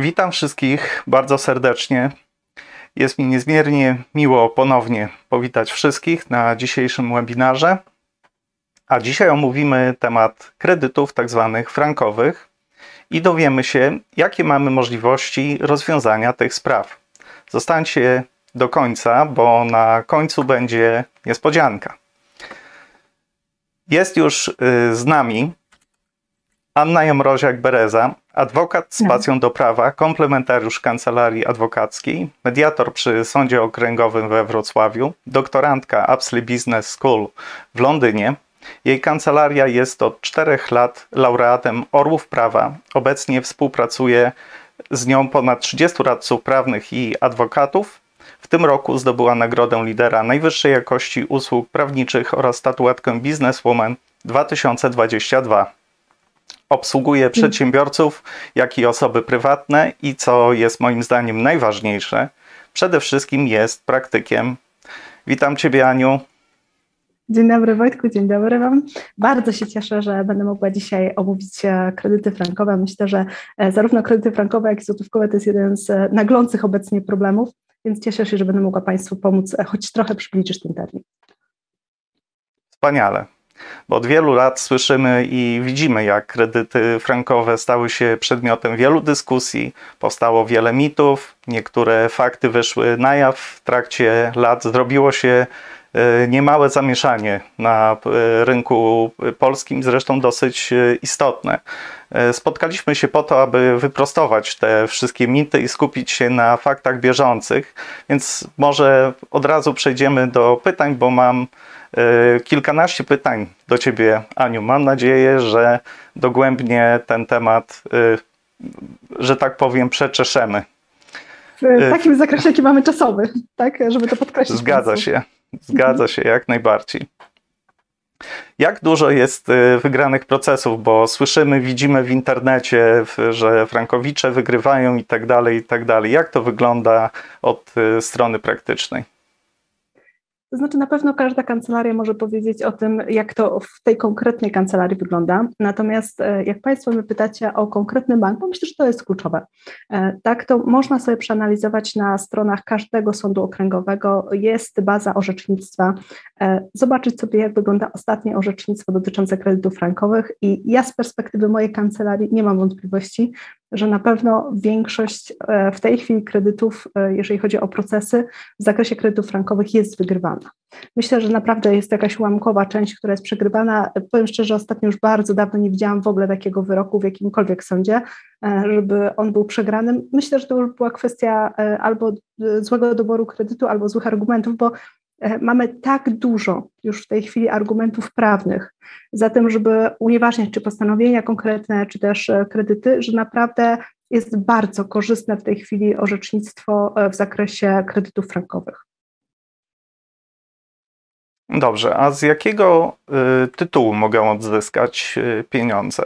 Witam wszystkich bardzo serdecznie. Jest mi niezmiernie miło ponownie powitać wszystkich na dzisiejszym webinarze. A dzisiaj omówimy temat kredytów tak zwanych frankowych i dowiemy się, jakie mamy możliwości rozwiązania tych spraw. Zostańcie do końca, bo na końcu będzie niespodzianka. Jest już y, z nami Anna Jamroziak-Bereza, adwokat z pasją do prawa, komplementariusz kancelarii adwokackiej, mediator przy Sądzie Okręgowym we Wrocławiu, doktorantka Apsley Business School w Londynie. Jej kancelaria jest od czterech lat laureatem Orłów Prawa. Obecnie współpracuje z nią ponad 30 radców prawnych i adwokatów. W tym roku zdobyła nagrodę lidera najwyższej jakości usług prawniczych oraz statuetkę Businesswoman 2022 obsługuje mm. przedsiębiorców, jak i osoby prywatne i co jest moim zdaniem najważniejsze, przede wszystkim jest praktykiem. Witam Ciebie, Aniu. Dzień dobry Wojtku, dzień dobry Wam. Bardzo się cieszę, że będę mogła dzisiaj omówić e, kredyty frankowe. Myślę, że e, zarówno kredyty frankowe, jak i złotówkowe to jest jeden z e, naglących obecnie problemów, więc cieszę się, że będę mogła Państwu pomóc choć trochę przybliżyć ten termin. Wspaniale bo od wielu lat słyszymy i widzimy, jak kredyty frankowe stały się przedmiotem wielu dyskusji, powstało wiele mitów, niektóre fakty wyszły na jaw. W trakcie lat, zrobiło się e, niemałe zamieszanie na e, rynku polskim, zresztą dosyć e, istotne. Spotkaliśmy się po to, aby wyprostować te wszystkie mity i skupić się na faktach bieżących, więc może od razu przejdziemy do pytań, bo mam kilkanaście pytań do Ciebie, Aniu. Mam nadzieję, że dogłębnie ten temat, e, że tak powiem, przeczeszemy. W e, takim zakresie, jaki mamy czasowy, tak? Żeby to podkreślić. Zgadza się, zgadza się, jak najbardziej. Jak dużo jest wygranych procesów, bo słyszymy, widzimy w internecie, że frankowicze wygrywają i tak dalej, i tak dalej. Jak to wygląda od strony praktycznej? To znaczy, na pewno każda kancelaria może powiedzieć o tym, jak to w tej konkretnej kancelarii wygląda. Natomiast e, jak Państwo mnie pytacie o konkretny bank, bo myślę, że to jest kluczowe. E, tak, to można sobie przeanalizować na stronach każdego sądu okręgowego. Jest baza orzecznictwa. E, zobaczyć sobie, jak wygląda ostatnie orzecznictwo dotyczące kredytów frankowych. I ja z perspektywy mojej kancelarii nie mam wątpliwości, że na pewno większość e, w tej chwili kredytów, e, jeżeli chodzi o procesy w zakresie kredytów frankowych, jest wygrywana. Myślę, że naprawdę jest jakaś ułamkowa część, która jest przegrywana. Powiem szczerze, ostatnio już bardzo dawno nie widziałam w ogóle takiego wyroku w jakimkolwiek sądzie, żeby on był przegranym. Myślę, że to już była kwestia albo złego doboru kredytu, albo złych argumentów, bo mamy tak dużo już w tej chwili argumentów prawnych za tym, żeby unieważniać czy postanowienia konkretne, czy też e, kredyty, że naprawdę jest bardzo korzystne w tej chwili orzecznictwo e, w zakresie kredytów frankowych. Dobrze, a z jakiego tytułu mogę odzyskać pieniądze?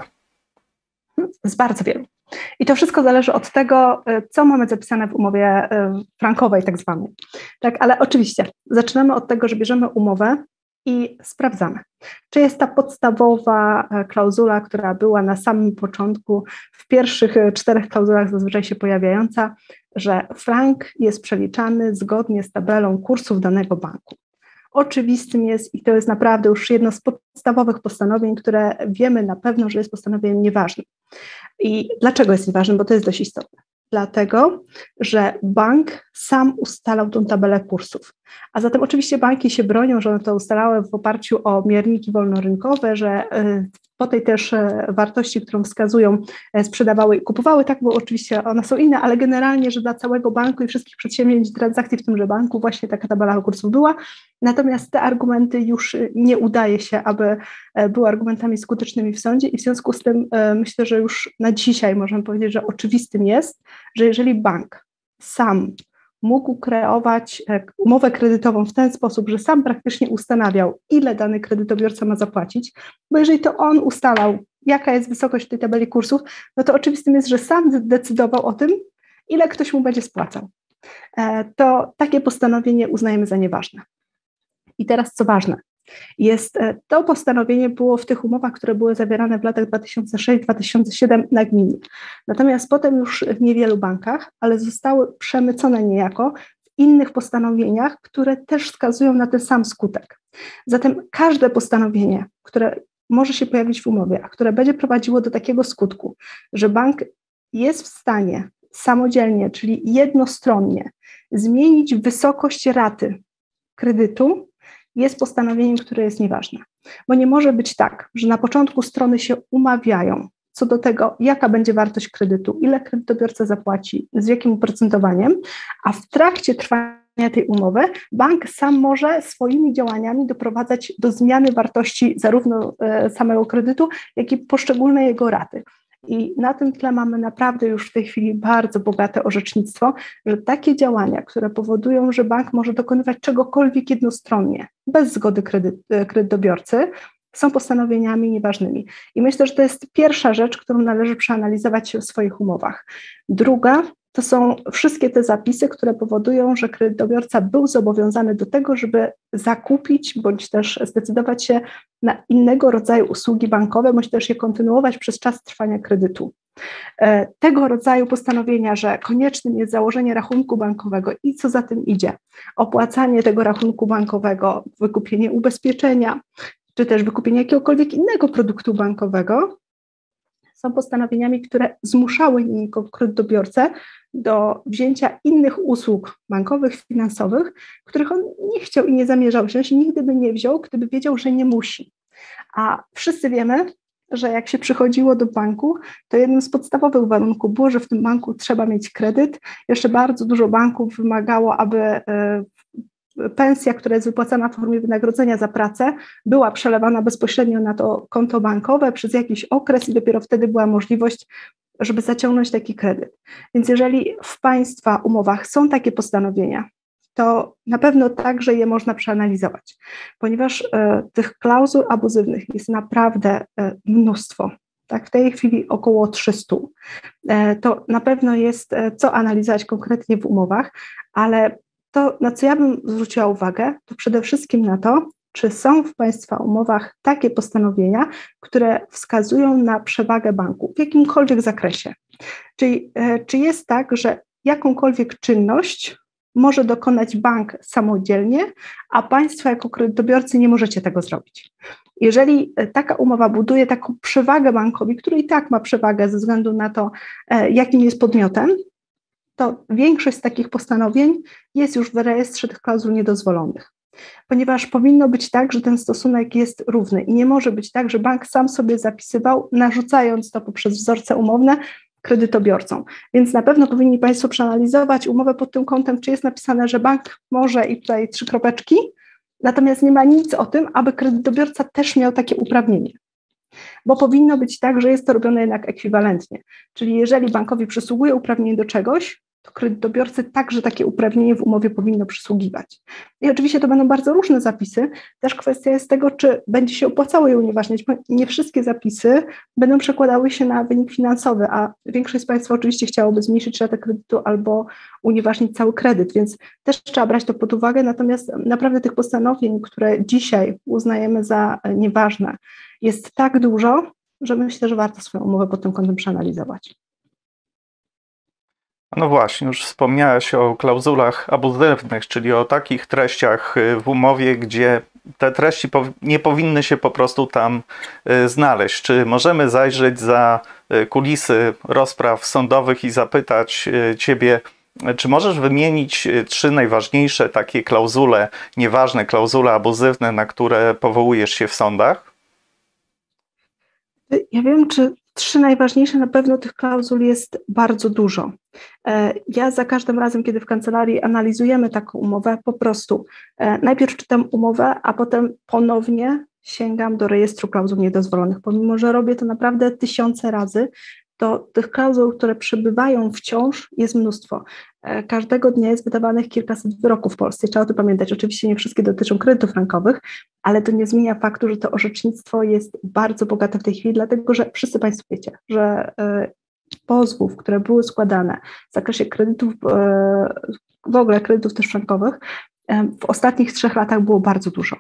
Z bardzo wielu. I to wszystko zależy od tego, e, co mamy zapisane w umowie e, frankowej, tak zwanej. Tak, ale oczywiście zaczynamy od tego, że bierzemy umowę i sprawdzamy, czy jest ta podstawowa e, klauzula, która była na samym początku, w pierwszych czterech klauzulach zazwyczaj się pojawiająca, że frank jest przeliczany zgodnie z tabelą kursów danego banku. Oczywistym jest, i to jest naprawdę już jedno z podstawowych postanowień, które wiemy na pewno, że jest postanowieniem nieważnym. I dlaczego jest nieważne? Bo to jest dość istotne. Dlatego, że bank sam ustalał tą tabelę kursów. A zatem oczywiście banki się bronią, że one to ustalały w oparciu o mierniki wolnorynkowe, że y, po tej też e, wartości, którą wskazują, e, sprzedawały i kupowały, tak, bo oczywiście one są inne, ale generalnie, że dla całego banku i wszystkich przedsięwzięć transakcji w tymże banku właśnie taka tabela kursów była. Natomiast te argumenty już nie udaje się, aby e, były argumentami skutecznymi w sądzie i w związku z tym myślę, że już na dzisiaj możemy powiedzieć, że oczywistym jest, że jeżeli bank sam mógł kreować e, umowę kredytową w ten sposób, że sam praktycznie ustanawiał, ile dany kredytobiorca ma zapłacić, bo jeżeli to on ustalał, jaka jest wysokość tej tabeli kursów, no to oczywistym jest, że sam decydował o tym, ile ktoś mu będzie spłacał. E, to takie postanowienie uznajemy za nieważne. I teraz co ważne, Jest, e, to postanowienie było w tych umowach, które były zawierane w latach 2006-2007 na gminie. Natomiast potem już w niewielu bankach, ale zostały przemycone niejako w innych postanowieniach, które też wskazują na ten sam skutek. Zatem każde postanowienie, które może się pojawić w umowie, a które będzie prowadziło do takiego skutku, że bank jest w stanie samodzielnie, czyli jednostronnie zmienić wysokość raty kredytu, jest postanowieniem, które jest nieważne. Bo nie może być tak, że na początku strony się umawiają co do tego, jaka będzie wartość kredytu, ile kredytobiorca zapłaci, z jakim oprocentowaniem, a w trakcie trwania tej umowy bank sam może swoimi działaniami doprowadzać do zmiany wartości zarówno e, samego kredytu, jak i poszczególnej jego raty. I na tym tle mamy naprawdę już w tej chwili bardzo bogate orzecznictwo, że takie działania, które powodują, że bank może dokonywać czegokolwiek jednostronnie, bez zgody kredyt, e, kredytobiorcy, są postanowieniami nieważnymi. I myślę, że to jest pierwsza rzecz, którą należy przeanalizować w swoich umowach. Druga to są wszystkie te zapisy, które powodują, że kredytobiorca był zobowiązany do tego, żeby zakupić bądź też zdecydować się na innego rodzaju usługi bankowe, bądź też je kontynuować przez czas trwania kredytu. E, tego rodzaju postanowienia, że koniecznym jest założenie rachunku bankowego i co za tym idzie, opłacanie tego rachunku bankowego, wykupienie ubezpieczenia, czy też wykupienie jakiegokolwiek innego produktu bankowego, są postanowieniami, które zmuszały kredytobiorcę do wzięcia innych usług bankowych, finansowych, których on nie chciał i nie zamierzał wziąć, nigdy by nie wziął, gdyby wiedział, że nie musi. A wszyscy wiemy, że jak się przychodziło do banku, to jednym z podstawowych warunków było, że w tym banku trzeba mieć kredyt. Jeszcze bardzo dużo banków wymagało, aby e, pensja, która jest wypłacana w formie wynagrodzenia za pracę, była przelewana bezpośrednio na to konto bankowe przez jakiś okres i dopiero wtedy była możliwość, żeby zaciągnąć taki kredyt. Więc jeżeli w Państwa umowach są takie postanowienia, to na pewno także je można przeanalizować, ponieważ e, tych klauzul abuzywnych jest naprawdę e, mnóstwo. Tak, w tej chwili około 300. E, to na pewno jest co analizować konkretnie w umowach, ale to, na co ja bym zwróciła uwagę, to przede wszystkim na to, czy są w Państwa umowach takie postanowienia, które wskazują na przewagę banku w jakimkolwiek zakresie. Czyli e, czy jest tak, że jakąkolwiek czynność może dokonać bank samodzielnie, a Państwo jako kredytobiorcy nie możecie tego zrobić. Jeżeli e, taka umowa buduje taką przewagę bankowi, który i tak ma przewagę ze względu na to, e, jakim jest podmiotem, to większość z takich postanowień jest już w rejestrze tych klauzul niedozwolonych. Ponieważ powinno być tak, że ten stosunek jest równy i nie może być tak, że bank sam sobie zapisywał, narzucając to poprzez wzorce umowne kredytobiorcom. Więc na pewno powinni Państwo przeanalizować umowę pod tym kątem, czy jest napisane, że bank może i tutaj trzy kropeczki, natomiast nie ma nic o tym, aby kredytobiorca też miał takie uprawnienie. Bo powinno być tak, że jest to robione jednak ekwiwalentnie. Czyli jeżeli bankowi przysługuje uprawnienie do czegoś, to kredytobiorcy także takie uprawnienie w umowie powinno przysługiwać. I oczywiście to będą bardzo różne zapisy. Też kwestia jest tego, czy będzie się opłacało je unieważniać, bo nie wszystkie zapisy będą przekładały się na wynik finansowy, a większość z Państwa oczywiście chciałoby zmniejszyć ratę kredytu albo unieważnić cały kredyt, więc też trzeba brać to pod uwagę. Natomiast naprawdę tych postanowień, które dzisiaj uznajemy za nieważne, jest tak dużo, że myślę, że warto swoją umowę pod tym kątem przeanalizować. No właśnie, już wspomniałeś o klauzulach abuzywnych, czyli o takich treściach y, w umowie, gdzie te treści nie powinny się po prostu tam y, znaleźć. Czy możemy zajrzeć za y, kulisy rozpraw sądowych i zapytać Ciebie, czy możesz wymienić trzy najważniejsze takie klauzule, nieważne klauzule abuzywne, na które powołujesz się w sądach? Ja wiem, czy trzy najważniejsze, na pewno tych klauzul jest bardzo dużo. E, ja za każdym razem, kiedy w kancelarii analizujemy taką umowę, po prostu e, najpierw czytam umowę, a potem ponownie sięgam do rejestru klauzul niedozwolonych. Pomimo, że robię to naprawdę tysiące razy, to tych klauzul, które przebywają wciąż, jest mnóstwo. E, każdego dnia jest wydawanych kilkaset wyroków w Polsce. Trzeba o tym pamiętać. Oczywiście nie wszystkie dotyczą kredytów frankowych, ale to nie zmienia faktu, że to orzecznictwo jest bardzo bogate w tej chwili, dlatego że wszyscy Państwo wiecie, że e, pozwów, które były składane w zakresie kredytów, e, w ogóle kredytów też frankowych, w ostatnich trzech latach było bardzo dużo.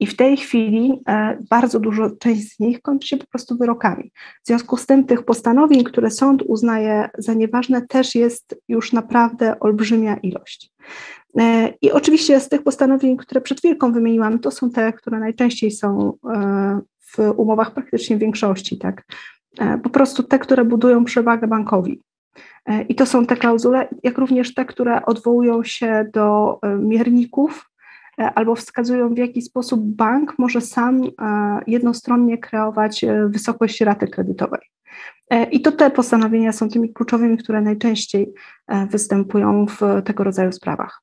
I w tej chwili e, bardzo dużo, część z nich kończy się po prostu wyrokami. W związku z tym tych postanowień, które sąd uznaje za nieważne, też jest już naprawdę olbrzymia ilość. E, I oczywiście z tych postanowień, które przed chwilką wymieniłam, to są te, które najczęściej są e, w umowach praktycznie większości, tak. Po prostu te, które budują przewagę bankowi. I to są te klauzule, jak również te, które odwołują się do mierników albo wskazują, w jaki sposób bank może sam e, jednostronnie kreować e, wysokość raty kredytowej. I to te postanowienia są tymi kluczowymi, które najczęściej występują w tego rodzaju sprawach.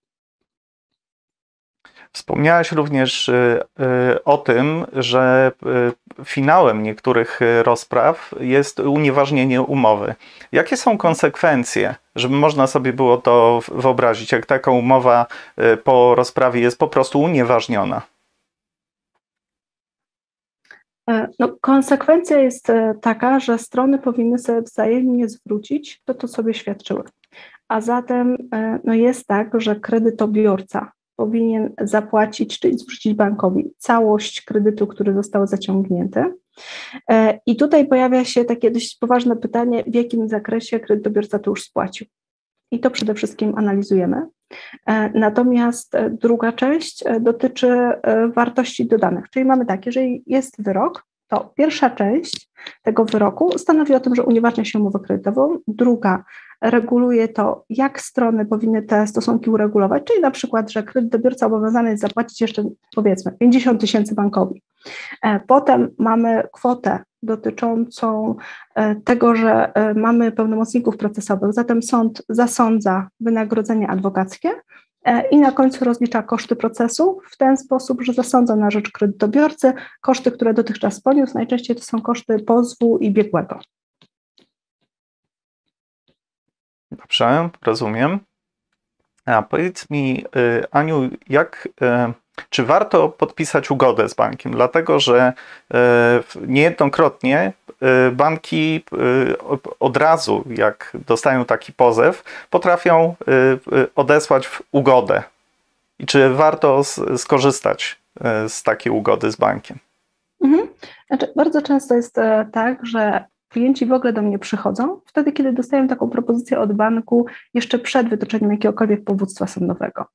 Wspomniałaś również y, y, o tym, że y, finałem niektórych rozpraw jest unieważnienie umowy. Jakie są konsekwencje, żeby można sobie było to wyobrazić, jak taka umowa po rozprawie jest po prostu unieważniona? E, no, konsekwencja jest e, taka, że strony powinny sobie wzajemnie zwrócić to, co sobie świadczyły. A zatem e, no jest tak, że kredytobiorca powinien zapłacić, czyli zwrócić bankowi całość kredytu, który został zaciągnięty. E, I tutaj pojawia się takie dość poważne pytanie, w jakim zakresie kredytobiorca to już spłacił. I to przede wszystkim analizujemy. E, natomiast druga część e, dotyczy wartości dodanych, czyli mamy tak, jeżeli jest wyrok, to pierwsza część tego wyroku stanowi o tym, że unieważnia się umowę kredytową, druga reguluje to, jak strony powinny te stosunki uregulować, czyli na przykład, że kredytobiorca obowiązany jest zapłacić jeszcze powiedzmy 50 tysięcy bankowi. E, potem mamy kwotę dotyczącą e, tego, że e, mamy pełnomocników procesowych, zatem sąd zasądza wynagrodzenie adwokackie, i na końcu rozlicza koszty procesu w ten sposób, że zasądza na rzecz kredytobiorcy koszty, które dotychczas poniósł. Najczęściej to są koszty pozwu i biegłego. Dobrze, rozumiem. A powiedz mi, y, Aniu, jak, y, czy warto podpisać ugodę z bankiem? Dlatego, że y, niejednokrotnie banki od razu, jak dostają taki pozew, potrafią odesłać ugodę. I czy warto skorzystać z takiej ugody z bankiem? Mhm. Znaczy, bardzo często jest e, tak, że klienci w ogóle do mnie przychodzą wtedy, kiedy dostają taką propozycję od banku jeszcze przed wytoczeniem jakiegokolwiek powództwa sądowego.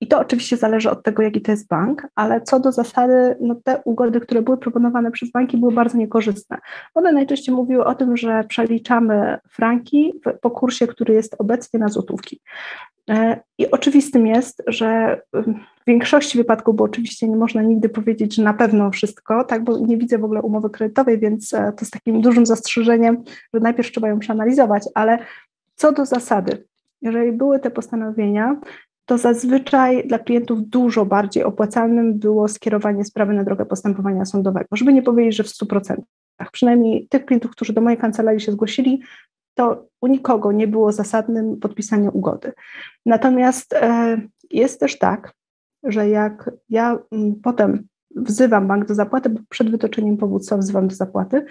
I to oczywiście zależy od tego, jaki to jest bank, ale co do zasady, no te ugody, które były proponowane przez banki, były bardzo niekorzystne. One najczęściej mówiły o tym, że przeliczamy franki po kursie, który jest obecnie na złotówki. E, I oczywistym jest, że w większości wypadków, bo oczywiście nie można nigdy powiedzieć, że na pewno wszystko, tak, bo nie widzę w ogóle umowy kredytowej, więc e, to z takim dużym zastrzeżeniem, że najpierw trzeba ją przeanalizować, ale co do zasady, jeżeli były te postanowienia, to zazwyczaj dla klientów dużo bardziej opłacalnym było skierowanie sprawy na drogę postępowania sądowego, żeby nie powiedzieć, że w 100%. Przynajmniej tych klientów, którzy do mojej kancelarii się zgłosili, to u nikogo nie było zasadnym podpisanie ugody. Natomiast e, jest też tak, że jak ja mm, potem wzywam bank do zapłaty, bo przed wytoczeniem powództwa wzywam do zapłaty,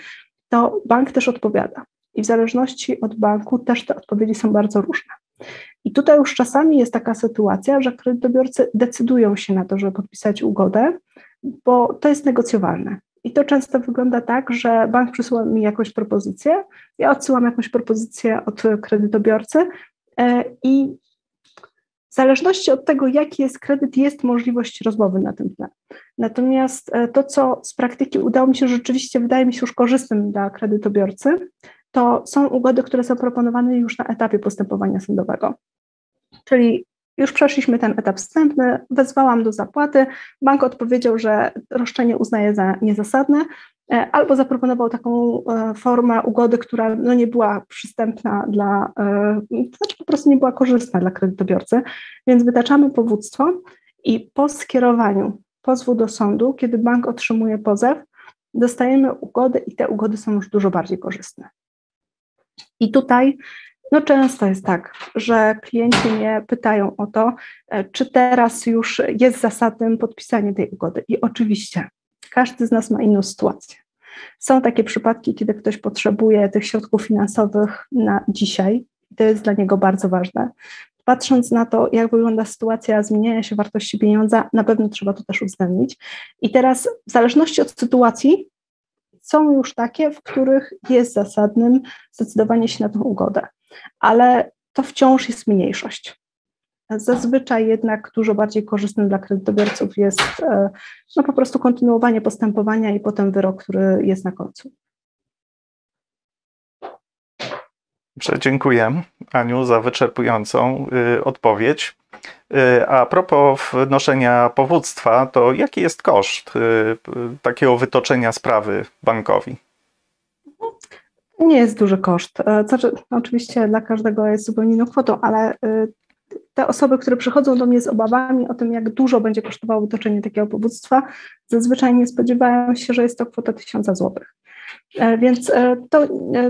to bank też odpowiada. I w zależności od banku też te odpowiedzi są bardzo różne. I tutaj już czasami jest taka sytuacja, że kredytobiorcy decydują się na to, żeby podpisać ugodę, bo to jest negocjowalne. I to często wygląda tak, że bank przysyła mi jakąś propozycję, ja odsyłam jakąś propozycję od kredytobiorcy e, i w zależności od tego, jaki jest kredyt, jest możliwość rozmowy na tym tle. Natomiast e, to, co z praktyki udało mi się rzeczywiście, wydaje mi się już korzystnym dla kredytobiorcy, to są ugody, które są proponowane już na etapie postępowania sądowego. Czyli już przeszliśmy ten etap wstępny, wezwałam do zapłaty, bank odpowiedział, że roszczenie uznaje za niezasadne, e, albo zaproponował taką e, formę ugody, która no nie była przystępna dla, e, znaczy po prostu nie była korzystna dla kredytobiorcy, więc wytaczamy powództwo i po skierowaniu pozwu do sądu, kiedy bank otrzymuje pozew, dostajemy ugody i te ugody są już dużo bardziej korzystne. I tutaj no często jest tak, że klienci mnie pytają o to, e, czy teraz już jest zasadnym podpisanie tej ugody. I oczywiście, każdy z nas ma inną sytuację. Są takie przypadki, kiedy ktoś potrzebuje tych środków finansowych na dzisiaj, to jest dla niego bardzo ważne. patrząc na to, jak wygląda sytuacja zmieniania się wartości pieniądza, na pewno trzeba to też uwzględnić. I teraz, w zależności od sytuacji, są już takie, w których jest zasadnym zdecydowanie się na tę ugodę, ale to wciąż jest mniejszość. Zazwyczaj jednak dużo bardziej korzystnym dla kredytobiorców jest e, no, po prostu kontynuowanie postępowania i potem wyrok, który jest na końcu. Dziękuję Aniu za wyczerpującą y, odpowiedź. Y, a propos wnoszenia powództwa, to jaki jest koszt y, takiego wytoczenia sprawy bankowi? Nie jest duży koszt. E, znaczy, oczywiście dla każdego jest zupełnie inną kwotą, ale te osoby, które przychodzą do mnie z obawami o tym, jak dużo będzie kosztowało wytoczenie takiego powództwa, zazwyczaj nie spodziewają się, że jest to kwota 1000 zł. E, więc e, to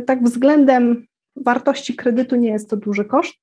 tak względem wartości kredytu nie jest to duży koszt.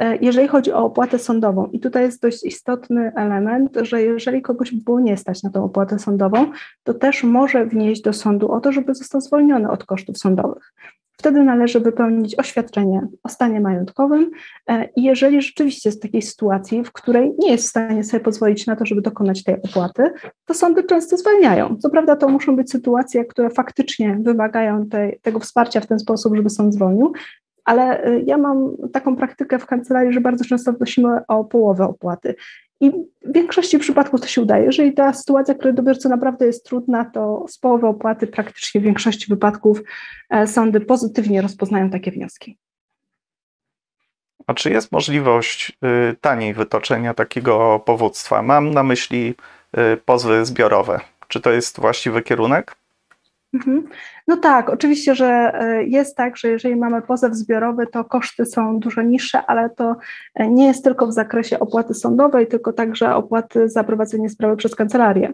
E, jeżeli chodzi o opłatę sądową, i tutaj jest dość istotny element, że jeżeli kogoś było nie stać na tą opłatę sądową, to też może wnieść do sądu o to, żeby został zwolniony od kosztów sądowych. Wtedy należy wypełnić oświadczenie o stanie majątkowym e, i jeżeli rzeczywiście jest takiej sytuacji, w której nie jest w stanie sobie pozwolić na to, żeby dokonać tej opłaty, to sądy często zwalniają. Co prawda to muszą być sytuacje, które faktycznie wymagają tej, tego wsparcia w ten sposób, żeby sąd zwolnił, ale e, ja mam taką praktykę w kancelarii, że bardzo często prosimy o połowę opłaty. I w większości przypadków to się udaje. Jeżeli ta sytuacja kredytobiorcy naprawdę jest trudna, to z połowy opłaty praktycznie w większości wypadków e, sądy pozytywnie rozpoznają takie wnioski. A czy jest możliwość y, taniej wytoczenia takiego powództwa? Mam na myśli y, pozwy zbiorowe. Czy to jest właściwy kierunek? Mhm. No tak, oczywiście, że e, jest tak, że jeżeli mamy pozew zbiorowy, to koszty są dużo niższe, ale to e, nie jest tylko w zakresie opłaty sądowej, tylko także opłaty za prowadzenie sprawy przez kancelarię.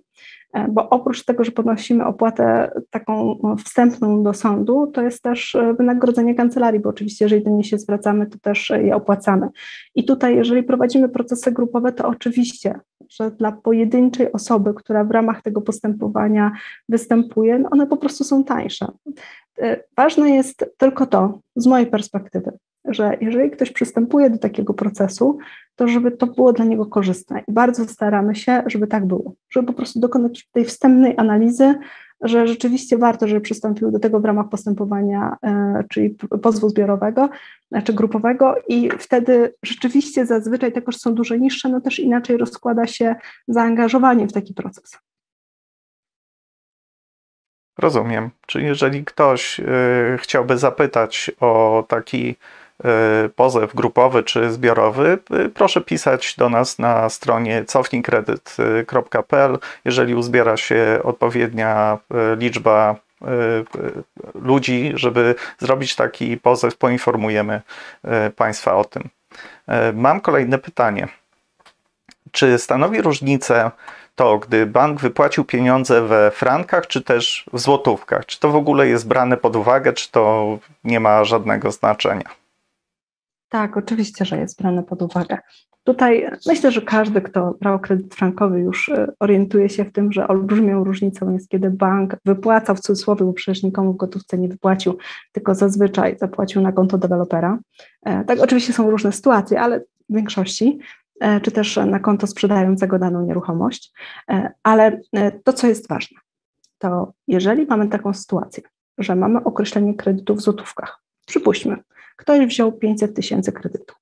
E, bo oprócz tego, że ponosimy opłatę taką no, wstępną do sądu, to jest też wynagrodzenie kancelarii, bo oczywiście jeżeli do niej się zwracamy, to też je opłacamy. I tutaj, jeżeli prowadzimy procesy grupowe, to oczywiście, że dla pojedynczej osoby, która w ramach tego postępowania występuje, no one po prostu są tańsze. E, ważne jest tylko to, z mojej perspektywy, że jeżeli ktoś przystępuje do takiego procesu, to żeby to było dla niego korzystne. I bardzo staramy się, żeby tak było, żeby po prostu dokonać tej wstępnej analizy, że rzeczywiście warto, żeby przystąpił do tego w ramach postępowania, e, czyli pozwu zbiorowego e, czy grupowego i wtedy rzeczywiście zazwyczaj te koszty są dużo niższe, no też inaczej rozkłada się zaangażowanie w taki proces. Rozumiem. Czyli jeżeli ktoś y, chciałby zapytać o taki pozew grupowy czy zbiorowy, y, proszę pisać do nas na stronie cofnijkredyt.pl. Jeżeli uzbiera się odpowiednia liczba ludzi, żeby zrobić taki pozew, poinformujemy Państwa o tym. Mam kolejne pytanie. Czy stanowi różnicę to, gdy bank wypłacił pieniądze we frankach, czy też w złotówkach? Czy to w ogóle jest brane pod uwagę, czy to nie ma żadnego znaczenia? Tak, oczywiście, że jest brane pod uwagę. Tutaj myślę, że każdy, kto brał kredyt frankowy, już e, orientuje się w tym, że olbrzymią różnicą jest, kiedy bank wypłacał w cudzysłowie, bo przecież nikomu w gotówce nie wypłacił, tylko zazwyczaj zapłacił na konto dewelopera. E, tak, oczywiście są różne sytuacje, ale w większości. E, czy też na konto sprzedającego daną nieruchomość. Ale to, co jest ważne, to jeżeli mamy taką sytuację, że mamy określenie kredytu w złotówkach, przypuśćmy, ktoś wziął 500 tysięcy kredytu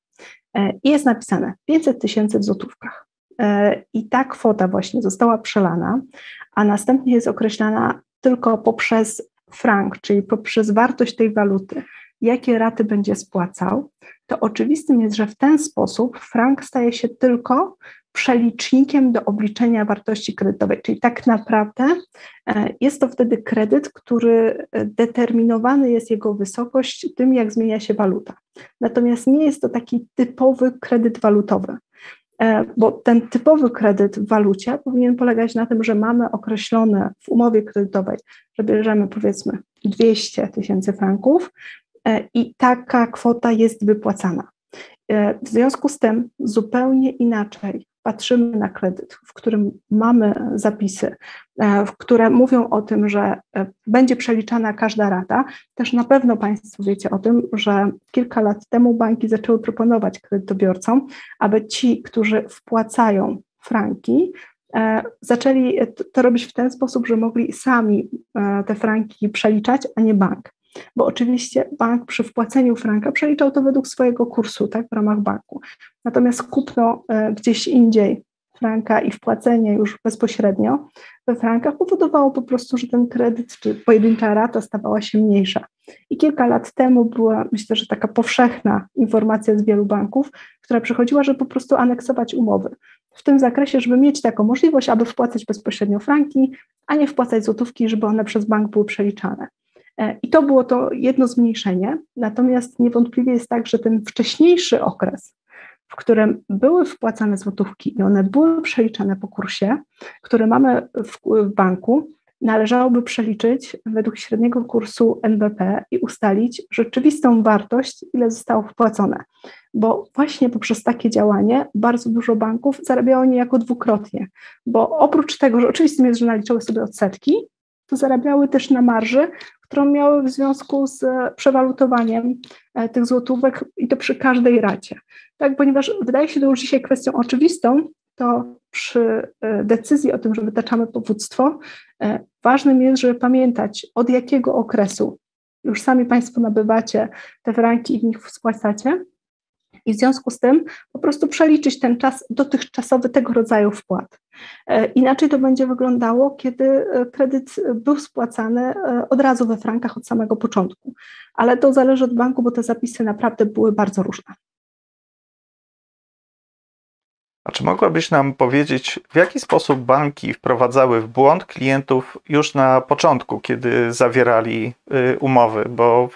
i jest napisane 500 tysięcy w złotówkach. I ta kwota właśnie została przelana, a następnie jest określana tylko poprzez frank, czyli poprzez wartość tej waluty, jakie raty będzie spłacał, to oczywistym jest, że w ten sposób frank staje się tylko przelicznikiem do obliczenia wartości kredytowej, czyli tak naprawdę e, jest to wtedy kredyt, który e, determinowany jest jego wysokość tym, jak zmienia się waluta. Natomiast nie jest to taki typowy kredyt walutowy, e, bo ten typowy kredyt w walucie powinien polegać na tym, że mamy określone w umowie kredytowej, że bierzemy powiedzmy 200 tysięcy franków, i taka kwota jest wypłacana. W związku z tym zupełnie inaczej patrzymy na kredyt, w którym mamy zapisy, e, które mówią o tym, że e, będzie przeliczana każda rata, też na pewno Państwo wiecie o tym, że kilka lat temu banki zaczęły proponować kredytobiorcom, aby ci, którzy wpłacają franki, e, zaczęli to robić w ten sposób, że mogli sami te franki przeliczać, a nie bank bo oczywiście bank przy wpłaceniu franka przeliczał to według swojego kursu, tak, w ramach banku. Natomiast kupno e, gdzieś indziej franka i wpłacenie już bezpośrednio we frankach powodowało po prostu, że ten kredyt czy pojedyncza rata stawała się mniejsza. I kilka lat temu była, myślę, że taka powszechna informacja z wielu banków, która przychodziła, żeby po prostu aneksować umowy. W tym zakresie, żeby mieć taką możliwość, aby wpłacać bezpośrednio franki, a nie wpłacać złotówki, żeby one przez bank były przeliczane. E, I to było to jedno zmniejszenie. Natomiast niewątpliwie jest tak, że ten wcześniejszy okres, w którym były wpłacane złotówki i one były przeliczane po kursie, który mamy w, w banku, należałoby przeliczyć według średniego kursu NBP i ustalić rzeczywistą wartość, ile zostało wpłacone. Bo właśnie poprzez takie działanie bardzo dużo banków zarabiało niejako dwukrotnie, bo oprócz tego, że oczywistym jest, że naliczały sobie odsetki, to zarabiały też na marży, którą miały w związku z przewalutowaniem e, tych złotówek i to przy każdej racie. Tak, ponieważ wydaje się to już dzisiaj kwestią oczywistą, to przy e, decyzji o tym, że wytaczamy powództwo, e, ważnym jest, żeby pamiętać, od jakiego okresu już sami Państwo nabywacie te franki i w nich spłacacie, i w związku z tym po prostu przeliczyć ten czas dotychczasowy tego rodzaju wpłat. E, inaczej to będzie wyglądało, kiedy e, kredyt był spłacany e, od razu we frankach od samego początku. Ale to zależy od banku, bo te zapisy naprawdę były bardzo różne. A czy mogłabyś nam powiedzieć, w jaki sposób banki wprowadzały w błąd klientów już na początku, kiedy zawierali y, umowy? Bo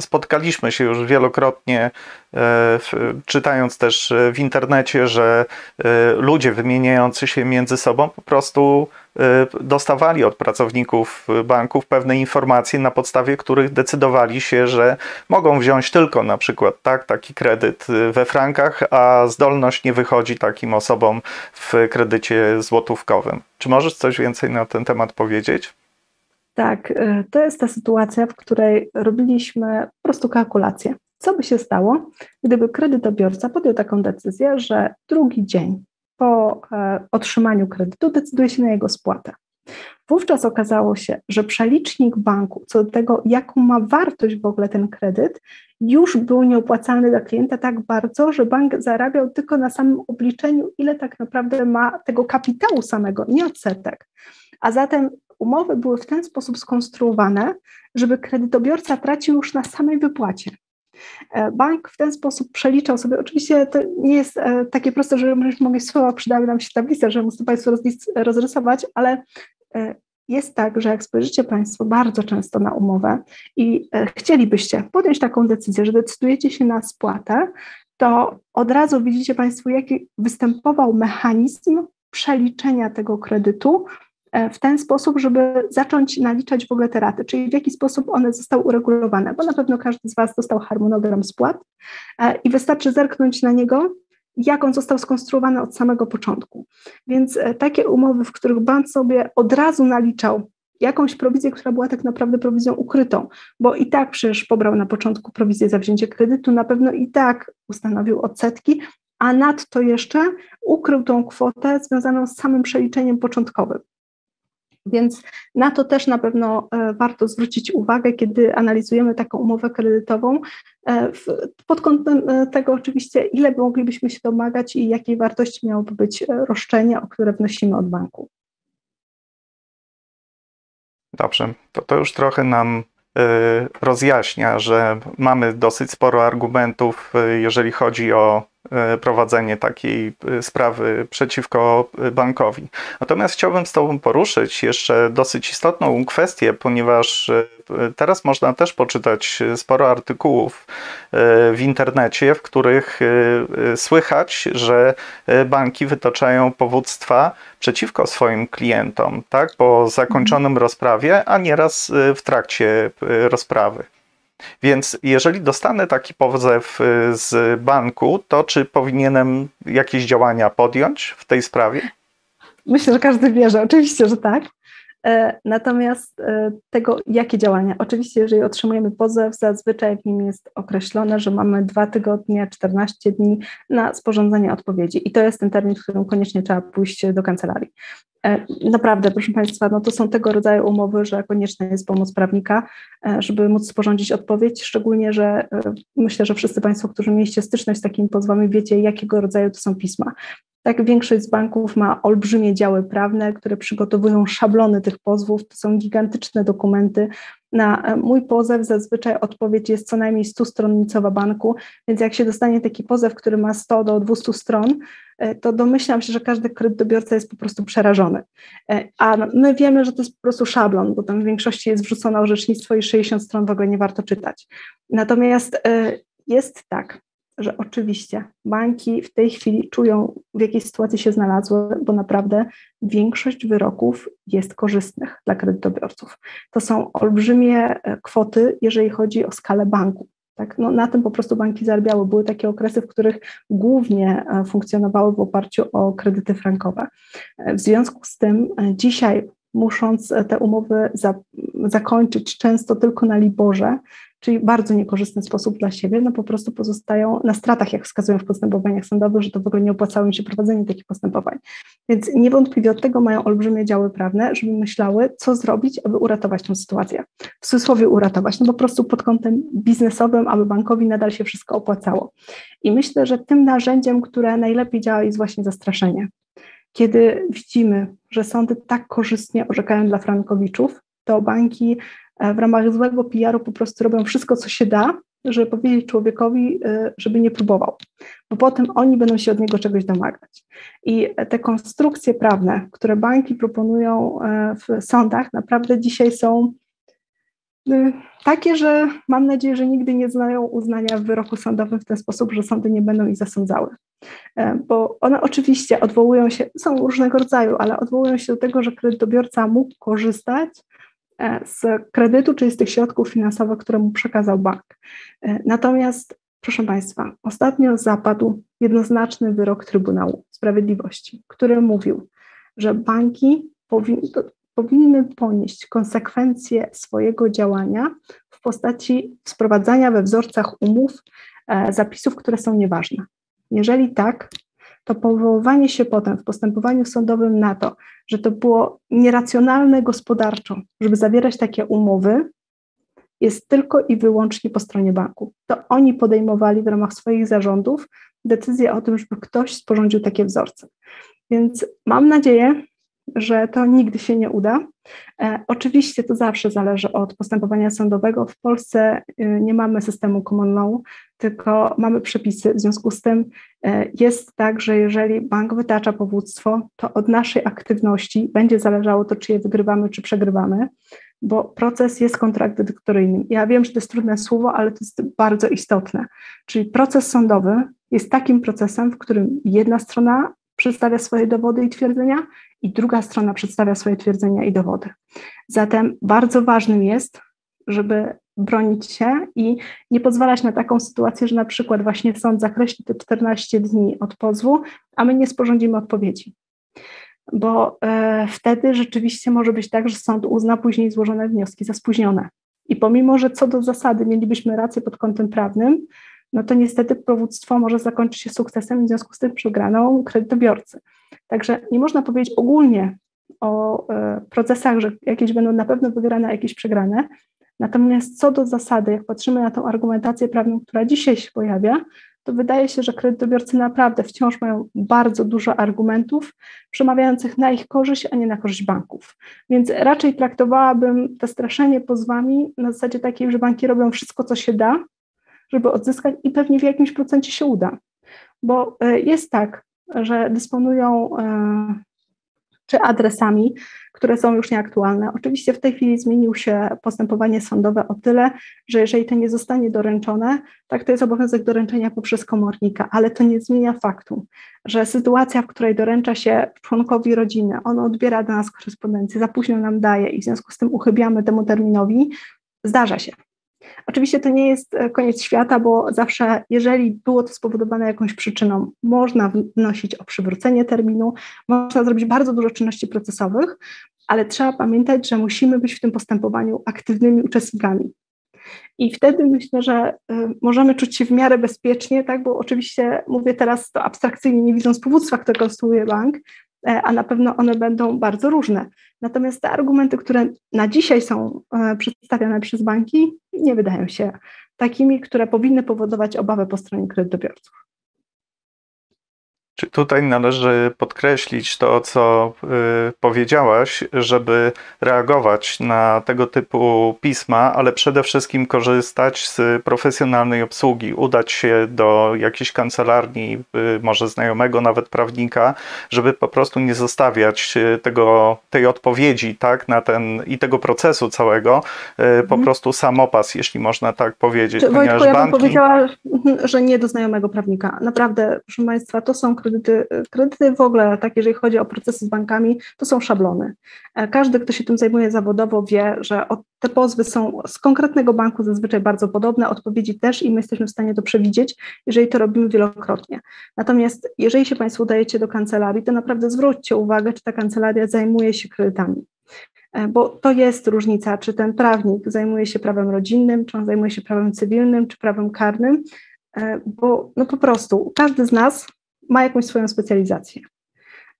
spotkaliśmy się już wielokrotnie, e, czytając też w internecie, że e, ludzie wymieniający się między sobą po prostu e, dostawali od pracowników banków pewne informacje, na podstawie których decydowali się, że mogą wziąć tylko na przykład tak, taki kredyt we frankach, a zdolność nie wychodzi takim osobom w kredycie złotówkowym. Czy możesz coś więcej na ten temat powiedzieć? Tak, y, to jest ta sytuacja, w której robiliśmy po prostu kalkulację. Co by się stało, gdyby kredytobiorca podjął taką decyzję, że drugi dzień po e, otrzymaniu kredytu decyduje się na jego spłatę. Wówczas okazało się, że przelicznik banku co do tego, jaką ma wartość w ogóle ten kredyt, już był nieopłacalny dla klienta tak bardzo, że bank zarabiał tylko na samym obliczeniu, ile tak naprawdę ma tego kapitału samego, nie odsetek. A zatem umowy były w ten sposób skonstruowane, żeby kredytobiorca tracił już na samej wypłacie. E, bank w ten sposób przeliczał sobie, oczywiście to nie jest e, takie proste, że mogę słowa, przydały nam się tablice, że muszę Państwu rozrysować, ale e, jest tak, że jak spojrzycie Państwo bardzo często na umowę i chcielibyście podjąć taką decyzję, że decydujecie się na spłatę, to od razu widzicie Państwo, jaki występował mechanizm przeliczenia tego kredytu w ten sposób, żeby zacząć naliczać w ogóle te raty, czyli w jaki sposób one zostały uregulowane, bo na pewno każdy z Was dostał harmonogram spłat e, i wystarczy zerknąć na niego, jak on został skonstruowany od samego początku. Więc e, takie umowy, w których bank sobie od razu naliczał jakąś prowizję, która była tak naprawdę prowizją ukrytą, bo i tak przecież pobrał na początku prowizję za wzięcie kredytu, na pewno i tak ustanowił odsetki, a nadto jeszcze ukrył tą kwotę związaną z samym przeliczeniem początkowym. Więc na to też na pewno e, warto zwrócić uwagę, kiedy analizujemy taką umowę kredytową, e, pod kątem e, tego oczywiście, ile moglibyśmy się domagać i jakiej wartości miałoby być roszczenie, o które wnosimy od banku. Dobrze, to, to już trochę nam rozjaśnia, że mamy dosyć sporo argumentów, jeżeli chodzi o prowadzenie takiej e, sprawy przeciwko e, bankowi. Natomiast chciałbym z Tobą poruszyć jeszcze dosyć istotną kwestię, ponieważ teraz można też poczytać sporo artykułów w internecie, w których słychać, że banki wytaczają powództwa przeciwko swoim klientom, tak, po zakończonym rozprawie, a nieraz w trakcie rozprawy. Więc jeżeli dostanę taki pozew y, z banku, to czy powinienem jakieś działania podjąć w tej sprawie? Myślę, że każdy bierze, oczywiście, że tak. E, natomiast e, tego, jakie działania? Oczywiście, jeżeli otrzymujemy pozew, zazwyczaj w nim jest określone, że mamy dwa tygodnie, 14 dni na sporządzenie odpowiedzi. I to jest ten termin, w którym koniecznie trzeba pójść do kancelarii. E, naprawdę, proszę Państwa, no to są tego rodzaju umowy, że konieczna jest pomoc prawnika, żeby móc sporządzić odpowiedź, szczególnie, że myślę, że wszyscy Państwo, którzy mieliście styczność z takimi pozwami, wiecie, jakiego rodzaju to są pisma. Tak, większość z banków ma olbrzymie działy prawne, które przygotowują szablony tych pozwów. To są gigantyczne dokumenty. Na e, mój pozew zazwyczaj odpowiedź jest co najmniej 100-stronnicowa banku, więc jak się dostanie taki pozew, który ma 100 do 200 stron, e, to domyślam się, że każdy kredytobiorca jest po prostu przerażony. E, a my wiemy, że to jest po prostu szablon, bo tam w większości jest wrzucone orzecznictwo i 60 stron w ogóle nie warto czytać. Natomiast jest tak, że oczywiście banki w tej chwili czują, w jakiej sytuacji się znalazły, bo naprawdę większość wyroków jest korzystnych dla kredytobiorców. To są olbrzymie e, kwoty, jeżeli chodzi o skalę banku. Tak? No, na tym po prostu banki zarabiały. Były takie okresy, w których głównie e, funkcjonowały w oparciu o kredyty frankowe. E, w związku z tym dzisiaj musząc te umowy za, zakończyć często tylko na Liborze, czyli bardzo niekorzystny sposób dla siebie, no po prostu pozostają na stratach, jak wskazują w postępowaniach sądowych, że to w ogóle nie opłacało im się prowadzenie takich postępowań. Więc niewątpliwie od tego mają olbrzymie działy prawne, żeby myślały, co zrobić, aby uratować tę sytuację. W cudzysłowie uratować, no po prostu pod kątem biznesowym, aby bankowi nadal się wszystko opłacało. I myślę, że tym narzędziem, które najlepiej działa, jest właśnie zastraszenie. Kiedy widzimy, że sądy tak korzystnie orzekają dla frankowiczów, to banki w ramach złego PR-u po prostu robią wszystko, co się da, żeby powiedzieć człowiekowi, e, żeby nie próbował, bo potem oni będą się od niego czegoś domagać. I te konstrukcje prawne, które banki proponują e, w sądach, naprawdę dzisiaj są takie, że mam nadzieję, że nigdy nie znają uznania w wyroku sądowym w ten sposób, że sądy nie będą ich zasądzały. Bo one oczywiście odwołują się, są różnego rodzaju, ale odwołują się do tego, że kredytobiorca mógł korzystać E, z kredytu, czyli z tych środków finansowych, które mu przekazał bank. E, natomiast, proszę Państwa, ostatnio zapadł jednoznaczny wyrok Trybunału Sprawiedliwości, który mówił, że banki powinny ponieść konsekwencje swojego działania w postaci sprowadzania we wzorcach umów e, zapisów, które są nieważne. Jeżeli tak, to powoływanie się potem w postępowaniu sądowym na to, że to było nieracjonalne gospodarczo, żeby zawierać takie umowy, jest tylko i wyłącznie po stronie banku. To oni podejmowali w ramach swoich zarządów decyzję o tym, żeby ktoś sporządził takie wzorce. Więc mam nadzieję, że to nigdy się nie uda. E, oczywiście to zawsze zależy od postępowania sądowego. W Polsce y, nie mamy systemu common law, tylko mamy przepisy. W związku z tym e, jest tak, że jeżeli bank wytacza powództwo, to od naszej aktywności będzie zależało to, czy je wygrywamy, czy przegrywamy, bo proces jest kontradyktoryjny. Ja wiem, że to jest trudne słowo, ale to jest bardzo istotne. Czyli proces sądowy jest takim procesem, w którym jedna strona przedstawia swoje dowody i twierdzenia, i druga strona przedstawia swoje twierdzenia i dowody. Zatem bardzo ważnym jest, żeby bronić się i nie pozwalać na taką sytuację, że na przykład właśnie sąd zakreśli te 14 dni od pozwu, a my nie sporządzimy odpowiedzi. Bo e, wtedy rzeczywiście może być tak, że sąd uzna później złożone wnioski za spóźnione. I pomimo, że co do zasady mielibyśmy rację pod kątem prawnym, no to niestety powództwo może zakończyć się sukcesem w związku z tym przegraną kredytobiorcy. Także nie można powiedzieć ogólnie o e, procesach, że jakieś będą na pewno wygrane, a jakieś przegrane. Natomiast co do zasady, jak patrzymy na tą argumentację prawną, która dzisiaj się pojawia, to wydaje się, że kredytobiorcy naprawdę wciąż mają bardzo dużo argumentów przemawiających na ich korzyść, a nie na korzyść banków. Więc raczej traktowałabym to straszenie pozwami na zasadzie takiej, że banki robią wszystko, co się da, żeby odzyskać i pewnie w jakimś procencie się uda. Bo e, jest tak, że dysponują e, czy adresami, które są już nieaktualne. Oczywiście w tej chwili zmienił się postępowanie sądowe o tyle, że jeżeli to nie zostanie doręczone, tak to jest obowiązek doręczenia poprzez komornika, ale to nie zmienia faktu, że sytuacja, w której doręcza się członkowi rodziny, on odbiera do nas korespondencję, za późno nam daje i w związku z tym uchybiamy temu terminowi, zdarza się. Oczywiście to nie jest e, koniec świata, bo zawsze, jeżeli było to spowodowane jakąś przyczyną, można wnosić o przywrócenie terminu, można zrobić bardzo dużo czynności procesowych, ale trzeba pamiętać, że musimy być w tym postępowaniu aktywnymi uczestnikami. I wtedy myślę, że y, możemy czuć się w miarę bezpiecznie, tak? bo oczywiście mówię teraz to abstrakcyjnie, nie widząc powództwa, które konstruuje bank, e, a na pewno one będą bardzo różne. Natomiast te argumenty, które na dzisiaj są e, przedstawiane przez banki, nie wydają się takimi, które powinny powodować obawę po stronie kredytobiorców. Tutaj należy podkreślić to, co y, powiedziałaś, żeby reagować na tego typu pisma, ale przede wszystkim korzystać z profesjonalnej obsługi, udać się do jakiejś kancelarii, y, może znajomego, nawet prawnika, żeby po prostu nie zostawiać y, tego, tej odpowiedzi tak, na ten i tego procesu całego, po mhm. prostu samopas, jeśli można tak powiedzieć. Czy, Wojtku, banki... ja bym powiedziała, że nie do znajomego prawnika. Naprawdę, proszę Państwa, to są kredyty, kredyty w ogóle, tak jeżeli chodzi o procesy z bankami, to są szablony. E, każdy, kto się tym zajmuje zawodowo, wie, że te pozwy są z konkretnego banku zazwyczaj bardzo podobne, odpowiedzi też i my jesteśmy w stanie to przewidzieć, jeżeli to robimy wielokrotnie. Natomiast jeżeli się Państwo udajecie do kancelarii, to naprawdę zwróćcie uwagę, czy ta kancelaria zajmuje się kredytami e, bo to jest różnica, czy ten prawnik zajmuje się prawem rodzinnym, czy on zajmuje się prawem cywilnym, czy prawem karnym, e, bo no po prostu każdy z nas ma jakąś swoją specjalizację.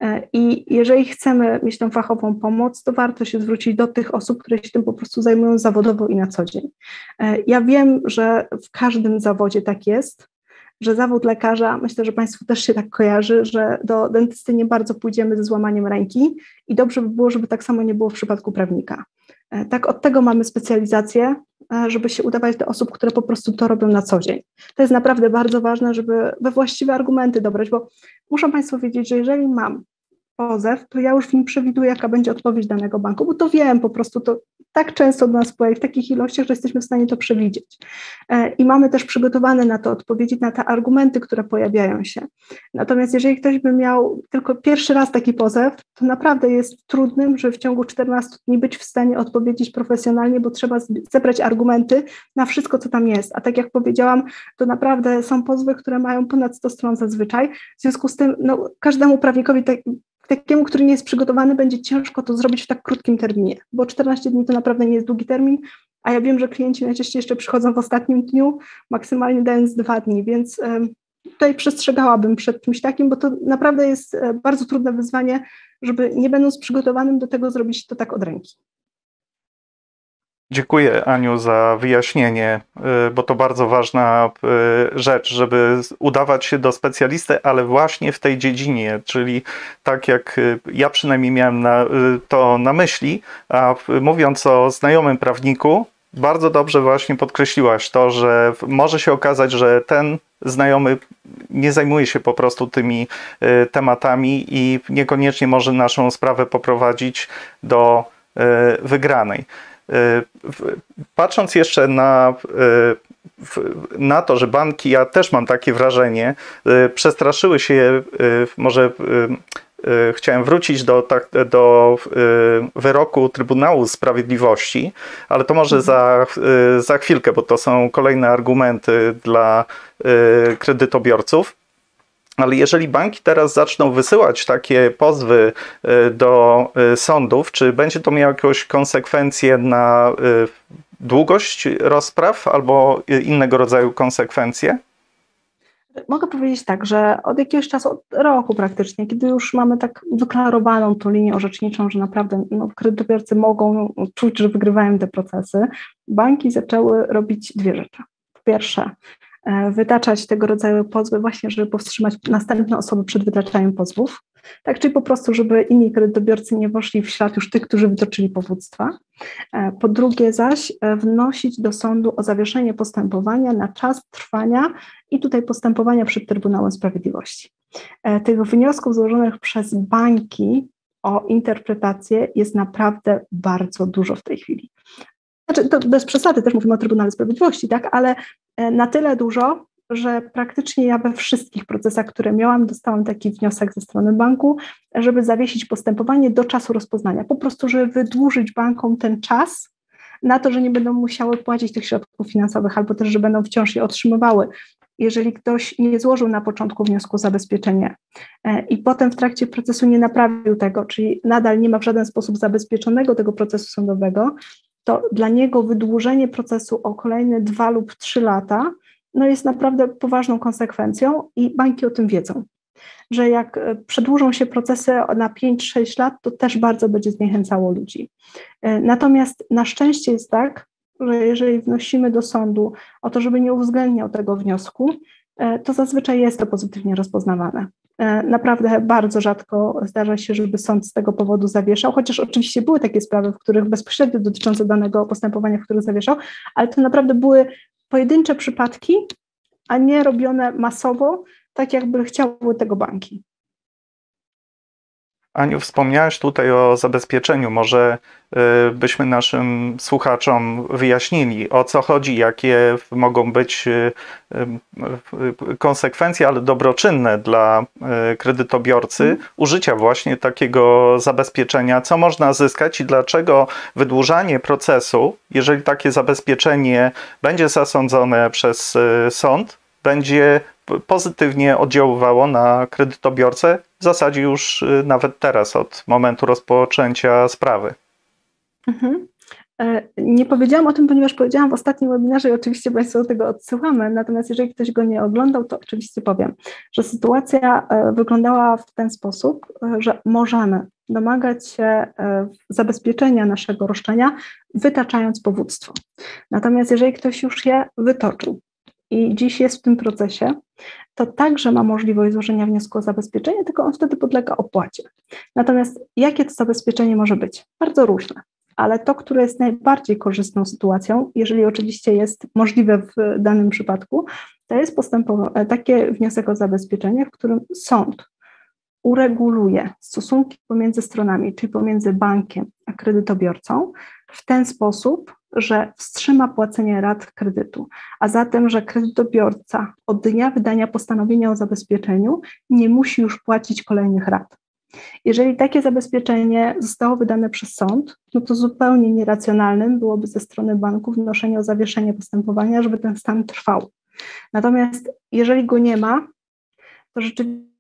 E, I jeżeli chcemy mieć tą fachową pomoc, to warto się zwrócić do tych osób, które się tym po prostu zajmują zawodowo i na co dzień. E, ja wiem, że w każdym zawodzie tak jest, że zawód lekarza, myślę, że Państwu też się tak kojarzy, że do dentysty nie bardzo pójdziemy ze złamaniem ręki i dobrze by było, żeby tak samo nie było w przypadku prawnika. E, tak od tego mamy specjalizację, e, żeby się udawać do osób, które po prostu to robią na co dzień. To jest naprawdę bardzo ważne, żeby we właściwe argumenty dobrać, bo muszą Państwo wiedzieć, że jeżeli mam pozew, to ja już w nim przewiduję, jaka będzie odpowiedź danego banku, bo to wiem po prostu, to tak często do nas pływa w takich ilościach, że jesteśmy w stanie to przewidzieć. E, I mamy też przygotowane na to odpowiedzi, na te argumenty, które pojawiają się. Natomiast jeżeli ktoś by miał tylko pierwszy raz taki pozew, to naprawdę jest trudnym, że w ciągu 14 dni być w stanie odpowiedzieć profesjonalnie, bo trzeba zebrać argumenty na wszystko, co tam jest. A tak jak powiedziałam, to naprawdę są pozwy, które mają ponad 100 stron zazwyczaj. W związku z tym no, każdemu prawnikowi tak, takiemu, który nie jest przygotowany, będzie ciężko to zrobić w tak krótkim terminie, bo 14 dni to naprawdę nie jest długi termin, a ja wiem, że klienci najczęściej jeszcze przychodzą w ostatnim dniu, maksymalnie dając dwa dni, więc tutaj przestrzegałabym przed czymś takim, bo to naprawdę jest e, bardzo trudne wyzwanie, żeby nie będąc przygotowanym do tego zrobić to tak od ręki. Dziękuję Aniu za wyjaśnienie, y, bo to bardzo ważna y, rzecz, żeby udawać się do specjalisty, ale właśnie w tej dziedzinie, czyli tak jak y, ja przynajmniej miałem na, to na myśli, a mówiąc o znajomym prawniku, bardzo dobrze właśnie podkreśliłaś to, że może się okazać, że ten znajomy nie zajmuje się po prostu tymi tematami i niekoniecznie może naszą sprawę poprowadzić do wygranej. E, patrząc jeszcze na, e, na to, że banki, ja też mam takie wrażenie, e, przestraszyły się, może chciałem wrócić do, tak, do wyroku Trybunału Sprawiedliwości, ale to może za, za chwilkę, bo to są kolejne argumenty dla kredytobiorców. Ale jeżeli banki teraz zaczną wysyłać takie pozwy e, do e, sądów, czy będzie to miało jakąś konsekwencje na e, długość rozpraw albo innego rodzaju konsekwencje? Mogę powiedzieć tak, że od jakiegoś czasu, od roku praktycznie, kiedy już mamy tak wyklarowaną tą linię orzeczniczą, że naprawdę no, kredytobiorcy mogą czuć, że wygrywają te procesy, banki zaczęły robić dwie rzeczy. Po pierwsze, wytaczać tego rodzaju pozwy właśnie, żeby powstrzymać następne osoby przed wytaczaniem pozwów. Tak, czyli po prostu, żeby inni kredytobiorcy nie weszli w ślad już tych, którzy wytoczyli powództwa. E, po drugie zaś e, wnosić do sądu o zawieszenie postępowania na czas trwania i tutaj postępowania przed Trybunałem Sprawiedliwości. Tych wniosków złożonych przez banki o interpretację jest naprawdę bardzo dużo w tej chwili. Znaczy, to bez przesady też mówimy o Trybunale Sprawiedliwości, tak, ale e, na tyle dużo, że praktycznie ja we wszystkich procesach, które miałam, dostałam taki wniosek ze strony banku, żeby zawiesić postępowanie do czasu rozpoznania. Po prostu, żeby wydłużyć bankom ten czas, na to, że nie będą musiały płacić tych środków finansowych, albo też, że będą wciąż je otrzymywały. Jeżeli ktoś nie złożył na początku wniosku o zabezpieczenie e, i potem w trakcie procesu nie naprawił tego, czyli nadal nie ma w żaden sposób zabezpieczonego tego procesu sądowego, to dla niego wydłużenie procesu o kolejne dwa lub trzy lata no jest naprawdę poważną konsekwencją i banki o tym wiedzą że jak e, przedłużą się procesy na 5-6 lat, to też bardzo będzie zniechęcało ludzi. E, natomiast na szczęście jest tak, że jeżeli wnosimy do sądu o to, żeby nie uwzględniał tego wniosku, to zazwyczaj jest to pozytywnie rozpoznawane. Naprawdę bardzo rzadko zdarza się, żeby sąd z tego powodu zawieszał, chociaż oczywiście były takie sprawy, w których bezpośrednio dotyczące danego postępowania, w których zawieszał, ale to naprawdę były pojedyncze przypadki, a nie robione masowo, tak jakby chciały tego banki. Aniu, wspomniałeś tutaj o zabezpieczeniu. Może y, byśmy naszym słuchaczom wyjaśnili, o co chodzi, jakie mogą być y, y, konsekwencje, ale dobroczynne dla kredytobiorcy mm. użycia właśnie takiego zabezpieczenia, co można zyskać i dlaczego wydłużanie procesu, jeżeli takie zabezpieczenie będzie zasądzone przez sąd, będzie pozytywnie oddziaływało na kredytobiorcę, w zasadzie już y, nawet teraz, od momentu rozpoczęcia sprawy. Mhm. E, nie powiedziałam o tym, ponieważ powiedziałam w ostatnim webinarze i oczywiście Państwu do tego odsyłamy, natomiast jeżeli ktoś go nie oglądał, to oczywiście powiem, że sytuacja e, wyglądała w ten sposób, e, że możemy domagać się zabezpieczenia naszego roszczenia, wytaczając powództwo. Natomiast jeżeli ktoś już je wytoczył, i dziś jest w tym procesie, to także ma możliwość złożenia wniosku o zabezpieczenie, tylko on wtedy podlega opłacie. Natomiast jakie to zabezpieczenie może być? Bardzo różne, ale to, które jest najbardziej korzystną sytuacją, jeżeli oczywiście jest możliwe w danym przypadku, to jest postępowanie, takie wniosek o zabezpieczenie, w którym sąd ureguluje stosunki pomiędzy stronami, czyli pomiędzy bankiem a kredytobiorcą, w ten sposób, że wstrzyma płacenie rat kredytu, a zatem, że kredytobiorca od dnia wydania postanowienia o zabezpieczeniu nie musi już płacić kolejnych rat. Jeżeli takie zabezpieczenie zostało wydane przez sąd, no to zupełnie nieracjonalnym byłoby ze strony banku wnoszenie o zawieszenie postępowania, żeby ten stan trwał. Natomiast jeżeli go nie ma, to rzeczywiście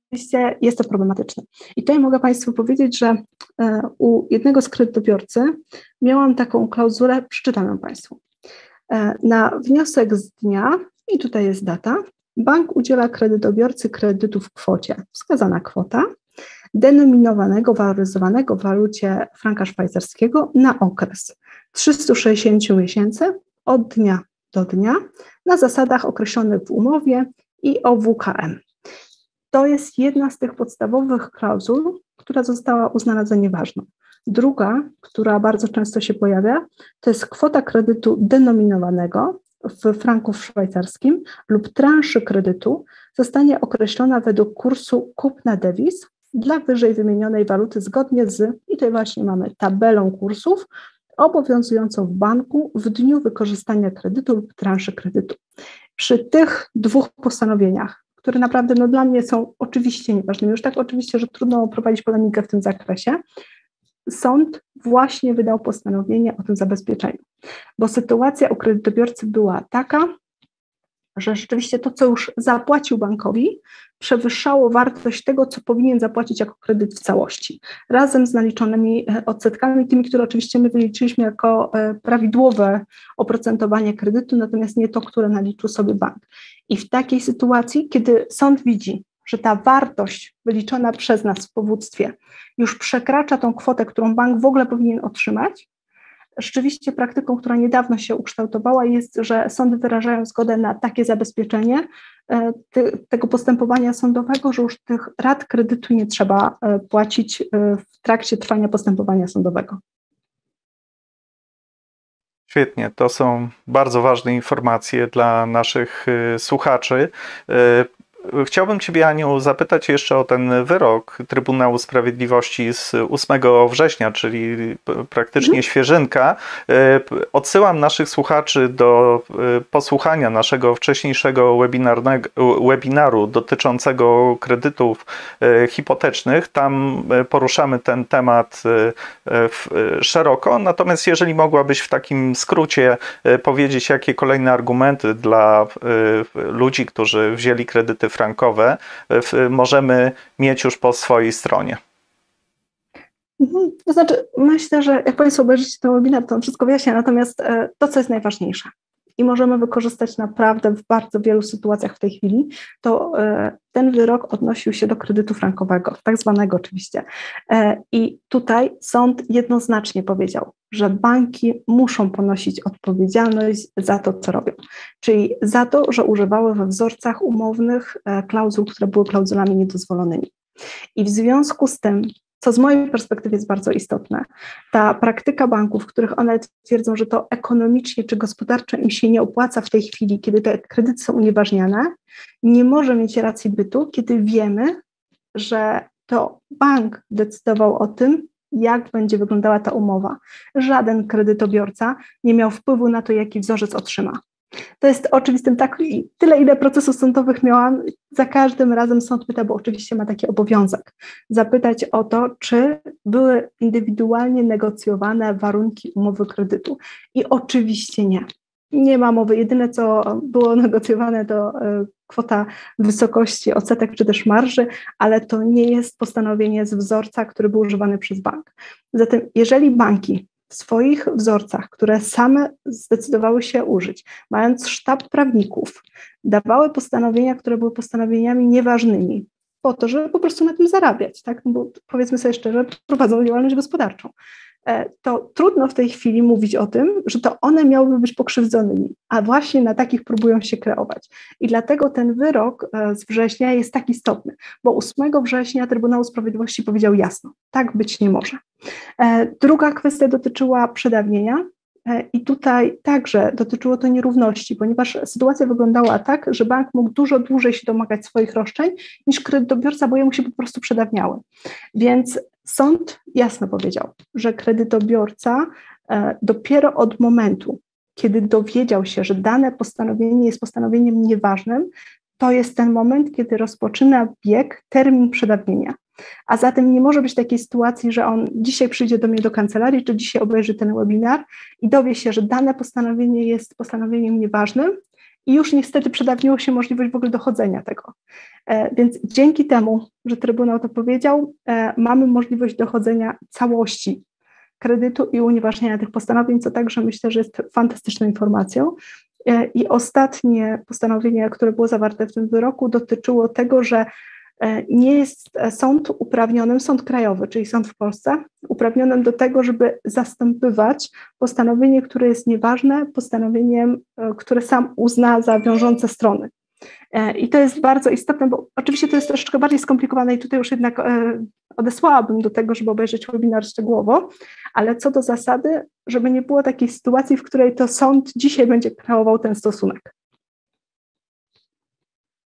jest to problematyczne. I tutaj mogę Państwu powiedzieć, że e, u jednego z kredytobiorcy miałam taką klauzulę, przeczytam ją Państwu. E, na wniosek z dnia, i tutaj jest data, bank udziela kredytobiorcy kredytu w kwocie, wskazana kwota, denominowanego, waloryzowanego w walucie franka szwajcarskiego na okres 360 miesięcy od dnia do dnia na zasadach określonych w umowie i o WKM. To jest jedna z tych podstawowych klauzul, która została uznana za nieważną. Druga, która bardzo często się pojawia, to jest kwota kredytu denominowanego w franku szwajcarskim lub transzy kredytu zostanie określona według kursu kupna dewiz dla wyżej wymienionej waluty zgodnie z, i tutaj właśnie mamy tabelą kursów, obowiązującą w banku w dniu wykorzystania kredytu lub transzy kredytu. Przy tych dwóch postanowieniach, które naprawdę no, dla mnie są oczywiście nieważne, już tak oczywiście, że trudno prowadzić polemikę w tym zakresie, sąd właśnie wydał postanowienie o tym zabezpieczeniu, bo sytuacja u kredytobiorcy była taka, że rzeczywiście to, co już zapłacił bankowi, przewyższało wartość tego, co powinien zapłacić jako kredyt w całości, razem z naliczonymi e, odsetkami, tymi, które oczywiście my wyliczyliśmy jako e, prawidłowe oprocentowanie kredytu, natomiast nie to, które naliczył sobie bank. I w takiej sytuacji, kiedy sąd widzi, że ta wartość wyliczona przez nas w powództwie już przekracza tą kwotę, którą bank w ogóle powinien otrzymać, rzeczywiście praktyką, która niedawno się ukształtowała, jest, że sądy wyrażają zgodę na takie zabezpieczenie e, tego postępowania sądowego, że już tych rat kredytu nie trzeba e, płacić e, w trakcie trwania postępowania sądowego. Świetnie, to są bardzo ważne informacje dla naszych słuchaczy chciałbym Ciebie, Aniu, zapytać jeszcze o ten wyrok Trybunału Sprawiedliwości z 8 września, czyli praktycznie mhm. świeżynka. Odsyłam naszych słuchaczy do posłuchania naszego wcześniejszego webinaru dotyczącego kredytów hipotecznych. Tam poruszamy ten temat szeroko. Natomiast jeżeli mogłabyś w takim skrócie powiedzieć, jakie kolejne argumenty dla ludzi, którzy wzięli kredyty frankowe, możemy mieć już po swojej stronie. Mhm. To znaczy, myślę, że jak Państwo obejrzycie ten webinar, to wszystko wyjaśnia, natomiast e, to, co jest najważniejsze i możemy wykorzystać naprawdę w bardzo wielu sytuacjach w tej chwili, to e, ten wyrok odnosił się do kredytu frankowego, tak zwanego oczywiście. E, I tutaj sąd jednoznacznie powiedział, że banki muszą ponosić odpowiedzialność za to, co robią, czyli za to, że używały we wzorcach umownych e, klauzul, które były klauzulami niedozwolonymi. I w związku z tym co z mojej perspektywy jest bardzo istotne, ta praktyka banków, w których one twierdzą, że to ekonomicznie czy gospodarczo im się nie opłaca w tej chwili, kiedy te kredyty są unieważniane, nie może mieć racji bytu, kiedy wiemy, że to bank decydował o tym, jak będzie wyglądała ta umowa. Żaden kredytobiorca nie miał wpływu na to, jaki wzorzec otrzyma. To jest oczywistym tak, tyle ile procesów sądowych miałam, za każdym razem sąd pyta, bo oczywiście ma taki obowiązek, zapytać o to, czy były indywidualnie negocjowane warunki umowy kredytu. I oczywiście nie. Nie ma mowy. Jedyne, co było negocjowane, to e, kwota wysokości odsetek czy też marży, ale to nie jest postanowienie z wzorca, który był używany przez bank. Zatem, jeżeli banki w swoich wzorcach, które same zdecydowały się użyć, mając sztab prawników, dawały postanowienia, które były postanowieniami nieważnymi, po to, żeby po prostu na tym zarabiać, tak? No bo powiedzmy sobie szczerze, prowadzą działalność gospodarczą. E, to trudno w tej chwili mówić o tym, że to one miałyby być pokrzywdzonymi, a właśnie na takich próbują się kreować. I dlatego ten wyrok e, z września jest tak istotny, bo 8 września Trybunał Sprawiedliwości powiedział jasno, tak być nie może. E, druga kwestia dotyczyła przedawnienia. I tutaj także dotyczyło to nierówności, ponieważ sytuacja wyglądała tak, że bank mógł dużo dłużej się domagać swoich roszczeń niż kredytobiorca, bo jemu się po prostu przedawniały. Więc Sąd jasno powiedział, że kredytobiorca e, dopiero od momentu, kiedy dowiedział się, że dane postanowienie jest postanowieniem nieważnym, to jest ten moment, kiedy rozpoczyna bieg termin przedawnienia. A zatem nie może być takiej sytuacji, że on dzisiaj przyjdzie do mnie do kancelarii, czy dzisiaj obejrzy ten webinar i dowie się, że dane postanowienie jest postanowieniem nieważnym, i już niestety przedawniło się możliwość w ogóle dochodzenia tego. E, więc dzięki temu, że Trybunał to powiedział, e, mamy możliwość dochodzenia całości kredytu i unieważniania tych postanowień, co także myślę, że jest fantastyczną informacją. E, I ostatnie postanowienie, które było zawarte w tym wyroku, dotyczyło tego, że nie jest sąd uprawnionym, sąd krajowy, czyli sąd w Polsce, uprawnionym do tego, żeby zastępywać postanowienie, które jest nieważne, postanowieniem, e, które sam uzna za wiążące strony. E, I to jest bardzo istotne, bo oczywiście to jest troszeczkę bardziej skomplikowane i tutaj już jednak odesłałabym do tego, żeby obejrzeć webinar szczegółowo, ale co do zasady, żeby nie było takiej sytuacji, w której to sąd dzisiaj będzie kreował ten stosunek.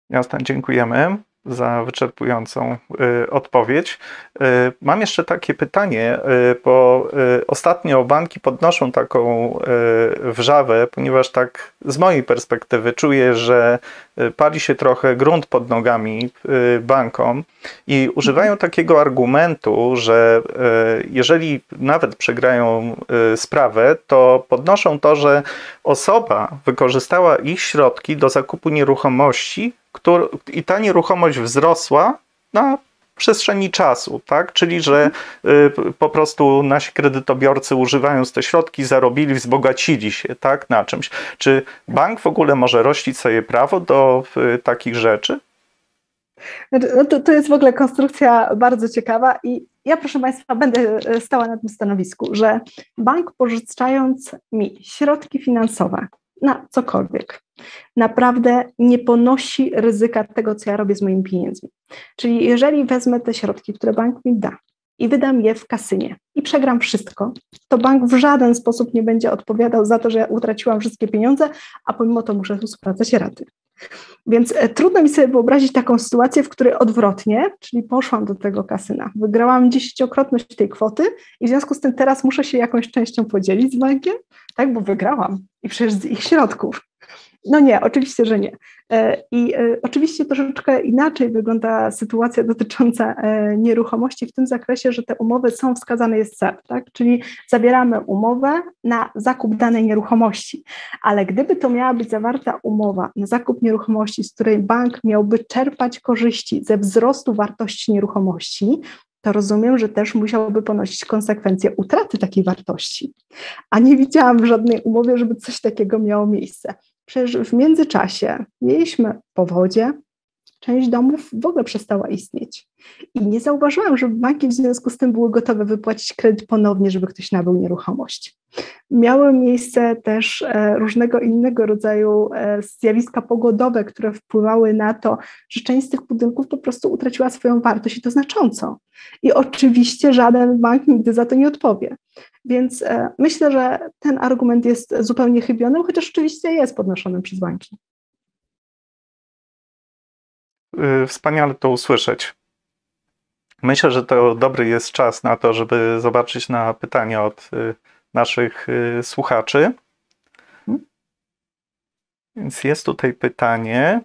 Jasne, dziękujemy za wyczerpującą y, odpowiedź. Y, mam jeszcze takie pytanie, y, bo ostatnio banki podnoszą taką wrzawę, ponieważ tak z mojej perspektywy czuję, że pali się trochę grunt pod nogami bankom i używają takiego argumentu, że jeżeli nawet przegrają sprawę, to podnoszą to, że osoba wykorzystała ich środki do zakupu nieruchomości, który, i ta nieruchomość wzrosła na przestrzeni czasu, tak? Czyli, że y, po prostu nasi kredytobiorcy używając te środki zarobili, wzbogacili się, tak? Na czymś. Czy bank w ogóle może rościć sobie prawo do y, takich rzeczy? Znaczy, no to, to jest w ogóle konstrukcja bardzo ciekawa i ja, proszę Państwa, będę y, stała na tym stanowisku, że bank pożyczając mi środki finansowe na cokolwiek, naprawdę nie ponosi ryzyka tego, co ja robię z moimi pieniędzmi. Czyli jeżeli wezmę te środki, które bank mi da i wydam je w kasynie i przegram wszystko, to bank w żaden sposób nie będzie odpowiadał za to, że ja utraciłam wszystkie pieniądze, a pomimo to muszę tu spłacać raty. Więc e, trudno mi sobie wyobrazić taką sytuację, w której odwrotnie, czyli poszłam do tego kasyna, wygrałam dziesięciokrotność tej kwoty i w związku z tym teraz muszę się jakąś częścią podzielić z bankiem, tak, bo wygrałam i przecież z ich środków. No nie, oczywiście, że nie. E, I e, oczywiście troszeczkę inaczej wygląda sytuacja dotycząca e, nieruchomości w tym zakresie, że te umowy są wskazane jest cel, tak? czyli zabieramy umowę na zakup danej nieruchomości, ale gdyby to miała być zawarta umowa na zakup nieruchomości, z której bank miałby czerpać korzyści ze wzrostu wartości nieruchomości, to rozumiem, że też musiałby ponosić konsekwencje utraty takiej wartości. A nie widziałam w żadnej umowie, żeby coś takiego miało miejsce. Przecież w międzyczasie mieliśmy powodzie, część domów w ogóle przestała istnieć. I nie zauważyłam, żeby banki w związku z tym były gotowe wypłacić kredyt ponownie, żeby ktoś nabył nieruchomość. Miały miejsce też e, różnego innego rodzaju e, zjawiska pogodowe, które wpływały na to, że część z tych budynków po prostu utraciła swoją wartość i to znacząco. I oczywiście żaden bank nigdy za to nie odpowie. Więc e, myślę, że ten argument jest zupełnie chybiony, chociaż oczywiście jest podnoszony przez banki. Y, wspaniale to usłyszeć. Myślę, że to dobry jest czas na to, żeby zobaczyć na pytania od y, naszych y, słuchaczy. Więc jest tutaj pytanie,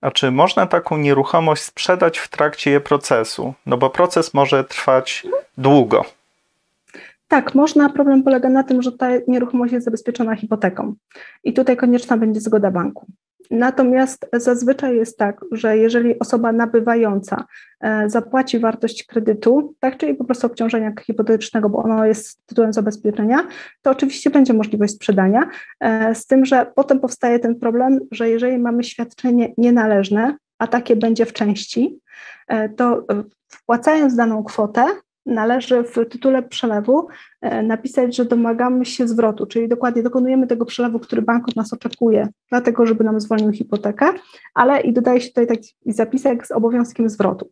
a czy można taką nieruchomość sprzedać w trakcie jej procesu? No bo proces może trwać długo. Tak, można. Problem polega na tym, że ta nieruchomość jest zabezpieczona hipoteką i tutaj konieczna będzie zgoda banku. Natomiast zazwyczaj jest tak, że jeżeli osoba nabywająca e, zapłaci wartość kredytu, tak, czyli po prostu obciążenia hipotecznego, bo ono jest tytułem zabezpieczenia, to oczywiście będzie możliwość sprzedania, e, z tym, że potem powstaje ten problem, że jeżeli mamy świadczenie nienależne, a takie będzie w części, e, to wpłacając daną kwotę, należy w tytule przelewu e, napisać, że domagamy się zwrotu, czyli dokładnie dokonujemy tego przelewu, który bank od nas oczekuje, dlatego żeby nam zwolnił hipotekę, ale i dodaje się tutaj taki zapisek z obowiązkiem zwrotu.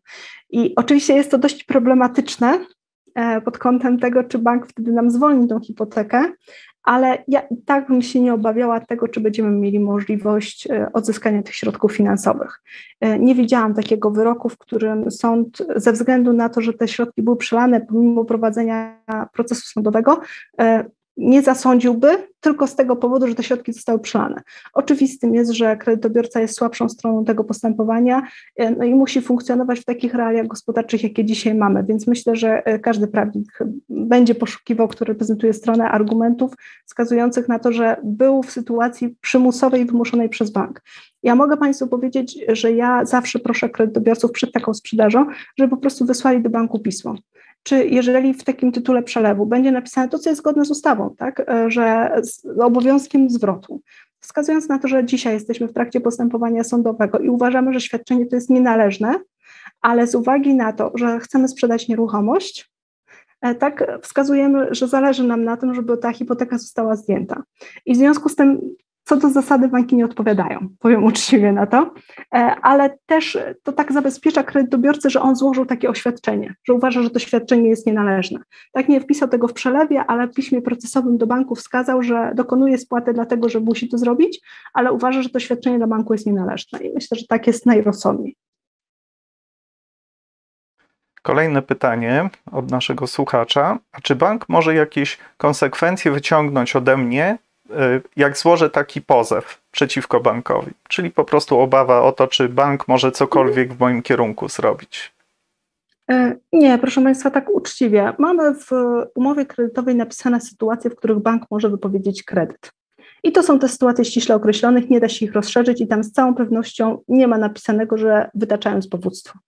I oczywiście jest to dość problematyczne, e, pod kątem tego, czy bank wtedy nam zwolni tą hipotekę, ale ja i tak bym się nie obawiała tego, czy będziemy mieli możliwość e, odzyskania tych środków finansowych. E, nie widziałam takiego wyroku, w którym sąd ze względu na to, że te środki były przelane pomimo prowadzenia procesu sądowego, e, nie zasądziłby tylko z tego powodu, że te środki zostały przelane. Oczywistym jest, że kredytobiorca jest słabszą stroną tego postępowania e, no i musi funkcjonować w takich realiach gospodarczych, jakie dzisiaj mamy, więc myślę, że e, każdy prawnik będzie poszukiwał, który reprezentuje stronę argumentów wskazujących na to, że był w sytuacji przymusowej wymuszonej przez bank. Ja mogę Państwu powiedzieć, że ja zawsze proszę kredytobiorców przed taką sprzedażą, żeby po prostu wysłali do banku pismo czy jeżeli w takim tytule przelewu będzie napisane to, co jest zgodne z ustawą, tak, e, że z obowiązkiem zwrotu, wskazując na to, że dzisiaj jesteśmy w trakcie postępowania sądowego i uważamy, że świadczenie to jest nienależne, ale z uwagi na to, że chcemy sprzedać nieruchomość, e, tak, wskazujemy, że zależy nam na tym, żeby ta hipoteka została zdjęta. I w związku z tym co do zasady banki nie odpowiadają, powiem uczciwie na to, e, ale też to tak zabezpiecza kredytobiorcę, że on złożył takie oświadczenie, że uważa, że to świadczenie jest nienależne. Tak nie wpisał tego w przelewie, ale w piśmie procesowym do banku wskazał, że dokonuje spłaty dlatego, że musi to zrobić, ale uważa, że to świadczenie dla banku jest nienależne i myślę, że tak jest najrozsądniej. Kolejne pytanie od naszego słuchacza. A czy bank może jakieś konsekwencje wyciągnąć ode mnie jak złożę taki pozew przeciwko bankowi, czyli po prostu obawa o to, czy bank może cokolwiek w moim kierunku zrobić. E, nie, proszę Państwa, tak uczciwie. Mamy w umowie kredytowej napisane sytuacje, w których bank może wypowiedzieć kredyt. I to są te sytuacje ściśle określonych, nie da się ich rozszerzyć i tam z całą pewnością nie ma napisanego, że wytaczając powództwo.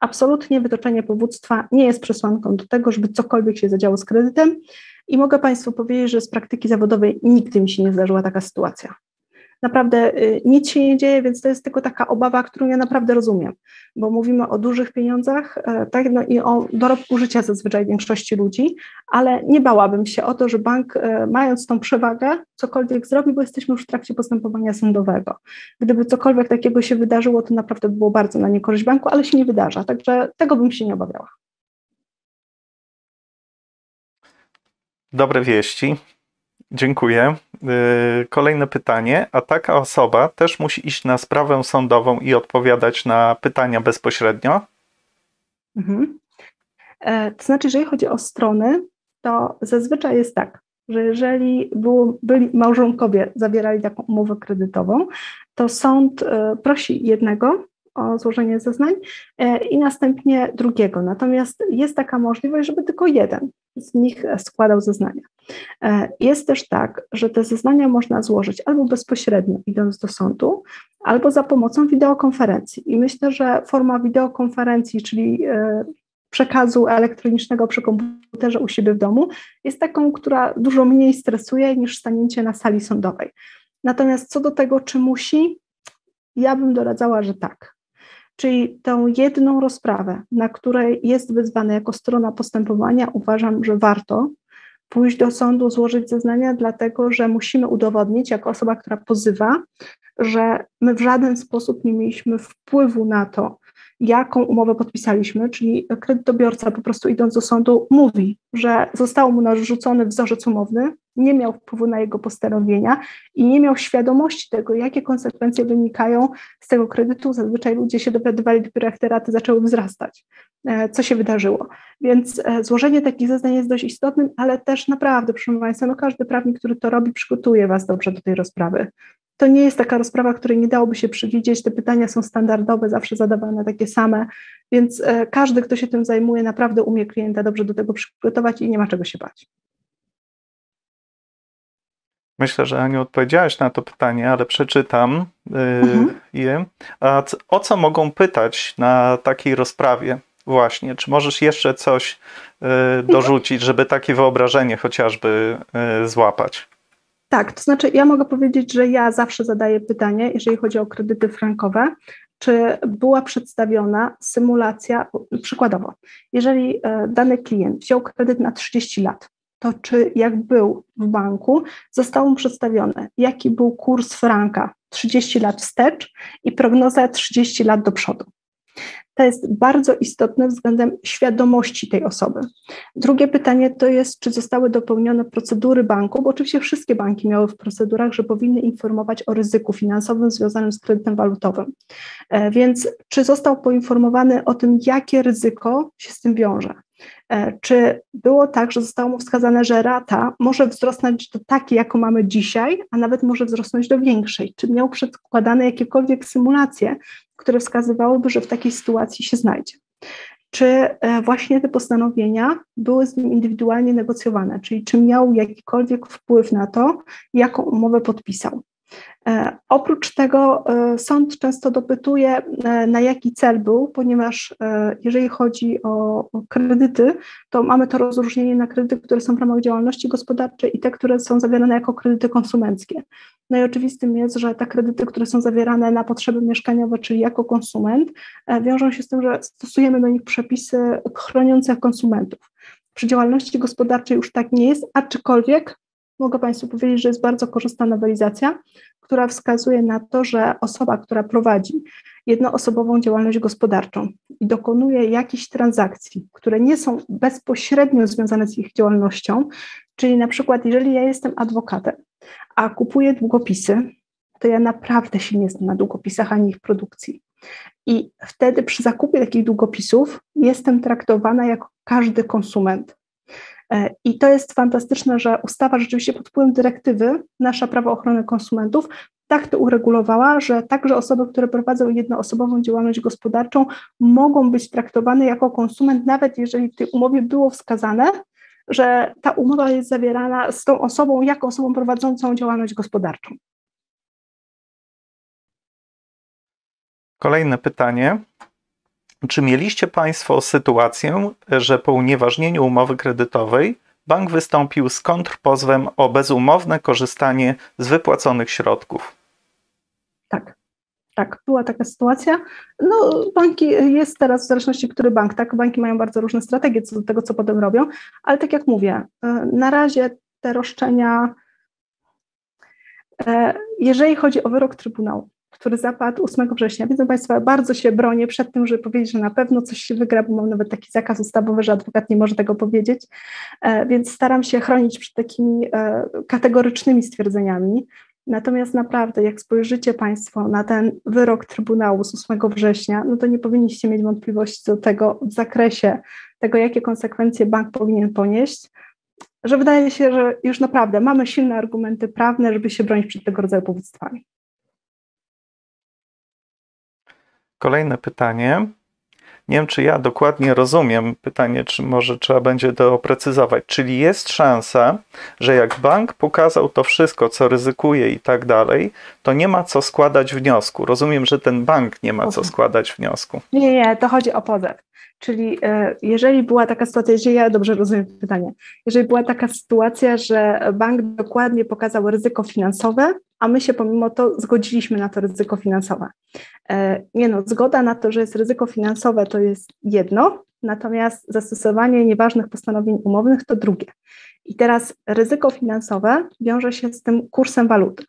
Absolutnie wytoczenie powództwa nie jest przesłanką do tego, żeby cokolwiek się zadziało z kredytem. I mogę Państwu powiedzieć, że z praktyki zawodowej nigdy mi się nie zdarzyła taka sytuacja. Naprawdę y, nic się nie dzieje, więc to jest tylko taka obawa, którą ja naprawdę rozumiem, bo mówimy o dużych pieniądzach e, tak, no i o dorobku życia zazwyczaj większości ludzi, ale nie bałabym się o to, że bank, e, mając tą przewagę, cokolwiek zrobi, bo jesteśmy już w trakcie postępowania sądowego. Gdyby cokolwiek takiego się wydarzyło, to naprawdę było bardzo na niekorzyść banku, ale się nie wydarza, także tego bym się nie obawiała. Dobre wieści. Dziękuję. Y, kolejne pytanie. A taka osoba też musi iść na sprawę sądową i odpowiadać na pytania bezpośrednio? Mhm. E, to znaczy, jeżeli chodzi o strony, to zazwyczaj jest tak, że jeżeli było, byli małżonkowie zawierali taką umowę kredytową, to sąd e, prosi jednego o złożenie zeznań e, i następnie drugiego. Natomiast jest taka możliwość, żeby tylko jeden z nich składał zeznania. E, jest też tak, że te zeznania można złożyć albo bezpośrednio idąc do sądu, albo za pomocą wideokonferencji. I myślę, że forma wideokonferencji, czyli przekazu elektronicznego przy komputerze u siebie w domu, jest taką, która dużo mniej stresuje niż stanięcie na sali sądowej. Natomiast co do tego, czy musi, ja bym doradzała, że tak. Czyli tę jedną rozprawę, na której jest wyzwane jako strona postępowania, uważam, że warto pójść do sądu, złożyć zeznania, dlatego że musimy udowodnić, jako osoba, która pozywa, że my w żaden sposób nie mieliśmy wpływu na to, jaką umowę podpisaliśmy, czyli kredytobiorca po prostu idąc do sądu mówi, że został mu narzucony wzorzec umowny, nie miał wpływu na jego postanowienia i nie miał świadomości tego, jakie konsekwencje wynikają z tego kredytu. Zazwyczaj ludzie się dowiadywali dopiero jak te raty zaczęły wzrastać, e, co się wydarzyło. Więc e, złożenie takich zeznań jest dość istotnym, ale też naprawdę, proszę Państwa, no każdy prawnik, który to robi, przygotuje Was dobrze do tej rozprawy. To nie jest taka rozprawa, której nie dałoby się przewidzieć. Te pytania są standardowe, zawsze zadawane takie same, więc e, każdy, kto się tym zajmuje, naprawdę umie klienta dobrze do tego przygotować i nie ma czego się bać. Myślę, że Aniu odpowiedziałaś na to pytanie, ale przeczytam yy, mhm. je. A o co mogą pytać na takiej rozprawie? Właśnie, czy możesz jeszcze coś yy, dorzucić, żeby takie wyobrażenie chociażby yy, złapać? Tak, to znaczy ja mogę powiedzieć, że ja zawsze zadaję pytanie, jeżeli chodzi o kredyty frankowe, czy była przedstawiona symulacja, przykładowo, jeżeli e, dany klient wziął kredyt na 30 lat, to czy jak był w banku, zostało mu przedstawione, jaki był kurs franka 30 lat wstecz i prognoza 30 lat do przodu. To jest bardzo istotne względem świadomości tej osoby. Drugie pytanie to jest, czy zostały dopełnione procedury banku, bo oczywiście wszystkie banki miały w procedurach, że powinny informować o ryzyku finansowym związanym z kredytem walutowym. E, więc czy został poinformowany o tym, jakie ryzyko się z tym wiąże? E, czy było tak, że zostało mu wskazane, że rata może wzrosnąć do takiej, jaką mamy dzisiaj, a nawet może wzrosnąć do większej? Czy miał przedkładane jakiekolwiek symulacje, które wskazywałyby, że w takiej sytuacji się znajdzie? Czy e, właśnie te postanowienia były z nim indywidualnie negocjowane, czyli czy miał jakikolwiek wpływ na to, jaką umowę podpisał? E, oprócz tego e, sąd często dopytuje, e, na jaki cel był, ponieważ jeżeli chodzi o, kredyty, to mamy to rozróżnienie na kredyty, które są w ramach działalności gospodarczej i te, które są zawierane jako kredyty konsumenckie. No i oczywistym jest, że te kredyty, które są zawierane na potrzeby mieszkaniowe, czyli jako konsument, wiążą się z tym, że stosujemy do nich przepisy chroniące konsumentów. Przy działalności gospodarczej już tak nie jest, aczkolwiek mogę Państwu powiedzieć, że jest bardzo korzystna nowelizacja, która wskazuje na to, że osoba, która prowadzi jednoosobową działalność gospodarczą i dokonuje jakichś transakcji, które nie są bezpośrednio związane z ich działalnością, czyli na przykład, jeżeli ja jestem adwokatem, a kupuję długopisy, to ja naprawdę się nie znam na długopisach ani ich produkcji. I wtedy przy zakupie takich długopisów jestem traktowana jako każdy konsument. E, I to jest fantastyczne, że ustawa rzeczywiście pod wpływem dyrektywy, nasza prawo ochrony konsumentów, tak to uregulowała, że także osoby, które prowadzą jednoosobową działalność gospodarczą, mogą być traktowane jako konsument, nawet jeżeli w tej umowie było wskazane, że ta umowa jest zawierana z tą osobą jako osobą prowadzącą działalność gospodarczą. Kolejne pytanie. Czy mieliście Państwo sytuację, że po unieważnieniu umowy kredytowej bank wystąpił z kontrpozwem o bezumowne korzystanie z wypłaconych środków? Tak. Tak, była taka sytuacja. No, banki jest teraz w zależności, który bank, tak? Banki mają bardzo różne strategie co do tego, co potem robią, ale tak jak mówię, e, na razie te roszczenia, e, jeżeli chodzi o wyrok Trybunału, który zapadł 8 września. Widzą Państwo, bardzo się bronię przed tym, żeby powiedzieć, że na pewno coś się wygra, bo mam nawet taki zakaz ustawowy, że adwokat nie może tego powiedzieć, e, więc staram się chronić przed takimi e, kategorycznymi stwierdzeniami. Natomiast naprawdę, jak spojrzycie Państwo na ten wyrok Trybunału z 8 września, no to nie powinniście mieć wątpliwości do tego w zakresie tego, jakie konsekwencje bank powinien ponieść, że wydaje się, że już naprawdę mamy silne argumenty prawne, żeby się bronić przed tego rodzaju powództwami. Kolejne pytanie. Nie wiem, czy ja dokładnie rozumiem pytanie, czy może trzeba będzie doprecyzować. Czyli jest szansa, że jak bank pokazał to wszystko, co ryzykuje i tak dalej, to nie ma co składać wniosku. Rozumiem, że ten bank nie ma co składać wniosku. Nie, nie, to chodzi o pozew. Czyli e, jeżeli była taka sytuacja, jeżeli ja dobrze rozumiem pytanie, jeżeli była taka sytuacja, że bank dokładnie pokazał ryzyko finansowe, a my się pomimo to zgodziliśmy na to ryzyko finansowe. E, nie no, zgoda na to, że jest ryzyko finansowe to jest jedno, natomiast zastosowanie nieważnych postanowień umownych to drugie. I teraz ryzyko finansowe wiąże się z tym kursem waluty.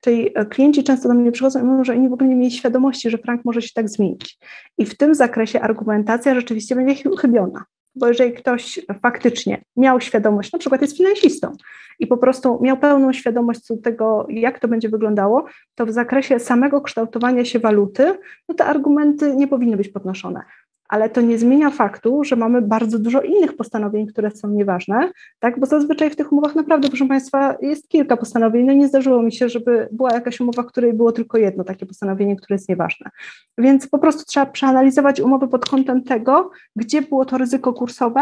Czyli e, klienci często do mnie przychodzą i mówią, że oni w ogóle nie mieli świadomości, że frank może się tak zmienić. I w tym zakresie argumentacja rzeczywiście będzie chybiona. Bo jeżeli ktoś faktycznie miał świadomość, na przykład jest finansistą i po prostu miał pełną świadomość co do tego, jak to będzie wyglądało, to w zakresie samego kształtowania się waluty, no te argumenty nie powinny być podnoszone ale to nie zmienia faktu, że mamy bardzo dużo innych postanowień, które są nieważne, tak? bo zazwyczaj w tych umowach naprawdę, proszę Państwa, jest kilka postanowień. No nie zdarzyło mi się, żeby była jakaś umowa, w której było tylko jedno takie postanowienie, które jest nieważne. Więc po prostu trzeba przeanalizować umowy pod kątem tego, gdzie było to ryzyko kursowe,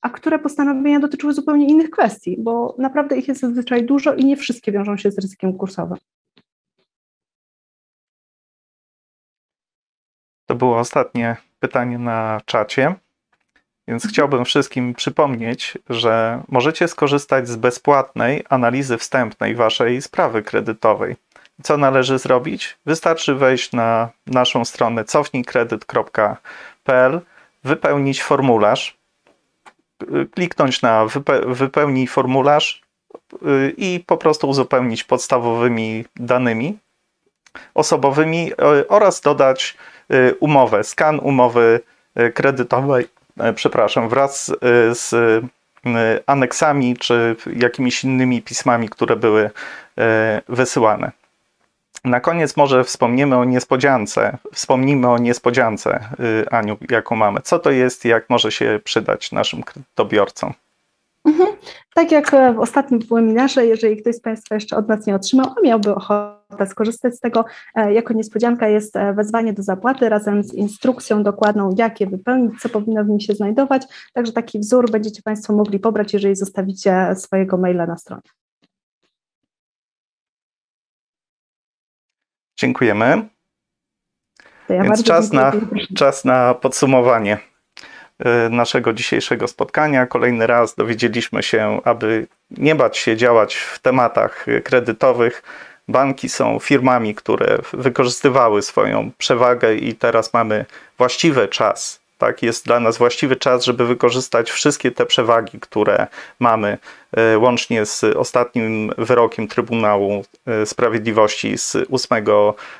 a które postanowienia dotyczyły zupełnie innych kwestii, bo naprawdę ich jest zazwyczaj dużo i nie wszystkie wiążą się z ryzykiem kursowym. To było ostatnie pytanie na czacie. Więc chciałbym wszystkim przypomnieć, że możecie skorzystać z bezpłatnej analizy wstępnej waszej sprawy kredytowej. Co należy zrobić? Wystarczy wejść na naszą stronę cofnijkredyt.pl, wypełnić formularz, kliknąć na wypełnij formularz y, i po prostu uzupełnić podstawowymi danymi osobowymi y, oraz dodać Y, umowę, skan umowy y, kredytowej, y, przepraszam, wraz z aneksami czy jakimiś innymi pismami, które były wysyłane. Na koniec może wspomnimy o niespodziance. Wspomnimy o niespodziance, Aniu, jaką mamy. Co to jest i jak może się przydać naszym kredytobiorcom? Tak jak w ostatnim webinarze, jeżeli ktoś z Państwa jeszcze od nas nie otrzymał, a miałby ochotę skorzystać z tego, e, jako niespodzianka jest e, wezwanie do zapłaty razem z instrukcją dokładną, jak je wypełnić, co powinno w nim się znajdować. Także taki wzór będziecie Państwo mogli pobrać, jeżeli zostawicie swojego maila na stronie. Dziękujemy. Ja Więc czas na, czas na podsumowanie. E, naszego dzisiejszego spotkania. Kolejny raz dowiedzieliśmy się, aby nie bać się działać w tematach kredytowych. Banki są firmami, które wykorzystywały swoją przewagę i teraz mamy właściwy czas. Tak, jest dla nas właściwy czas, żeby wykorzystać wszystkie te przewagi, które mamy, e, łącznie z ostatnim wyrokiem Trybunału e, Sprawiedliwości z 8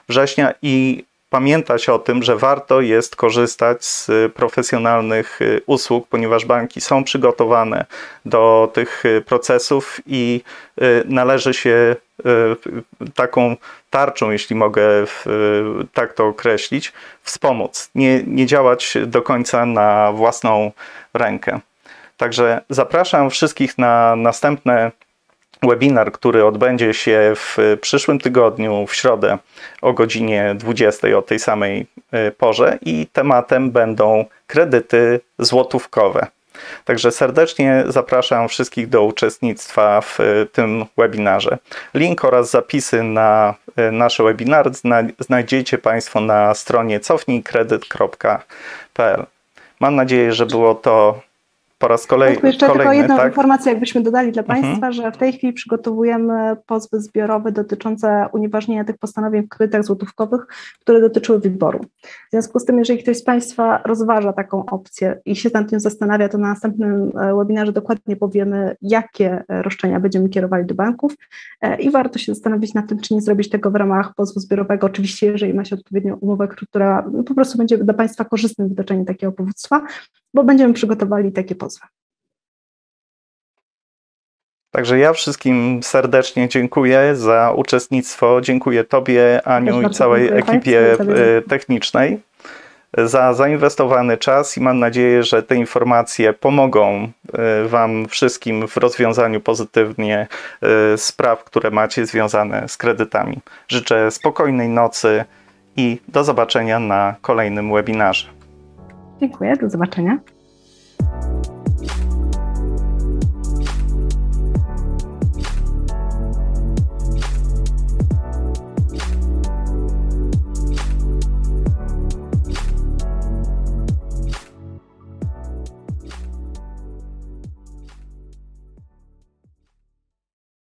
września i pamiętać o tym, że warto jest korzystać z profesjonalnych y, usług, ponieważ banki są przygotowane do tych y, procesów i y, należy się taką tarczą, jeśli mogę tak to określić, wspomóc. Nie, nie działać do końca na własną rękę. Także zapraszam wszystkich na następne webinar, który odbędzie się w przyszłym tygodniu, w środę o godzinie 20 o tej samej e, porze i tematem będą kredyty złotówkowe. Także serdecznie zapraszam wszystkich do uczestnictwa w e, tym webinarze. Link oraz zapisy na e, nasze webinary znajdziecie Państwo na stronie cofnijkredyt.pl. Mam nadzieję, że było to po raz kolej, Tak, jeszcze kolejny, tylko jedną tak? informację, jakbyśmy dodali dla Mhm. Państwa, że w tej chwili przygotowujemy pozwy zbiorowe dotyczące unieważnienia tych postanowień w kredytach złotówkowych, które dotyczyły wyboru. W związku z tym, jeżeli ktoś z Państwa rozważa taką opcję i się nad tym zastanawia, to na następnym e, webinarze dokładnie powiemy, jakie e, roszczenia będziemy kierowali do banków e, i warto się zastanowić nad tym, czy nie zrobić tego w ramach pozwu zbiorowego, oczywiście jeżeli ma się odpowiednią umowę, która no, po prostu będzie dla Państwa korzystnym wydaczeniu takiego powództwa, bo będziemy przygotowali takie pozwy. Także ja wszystkim serdecznie dziękuję za uczestnictwo. Dziękuję Tobie, Aniu i całej dziękuję ekipie e, technicznej za zainwestowany czas i mam nadzieję, że te informacje pomogą e, Wam wszystkim w rozwiązaniu pozytywnie e, spraw, które macie związane z kredytami. Życzę spokojnej nocy i do zobaczenia na kolejnym webinarze. Dziękuję, do zobaczenia.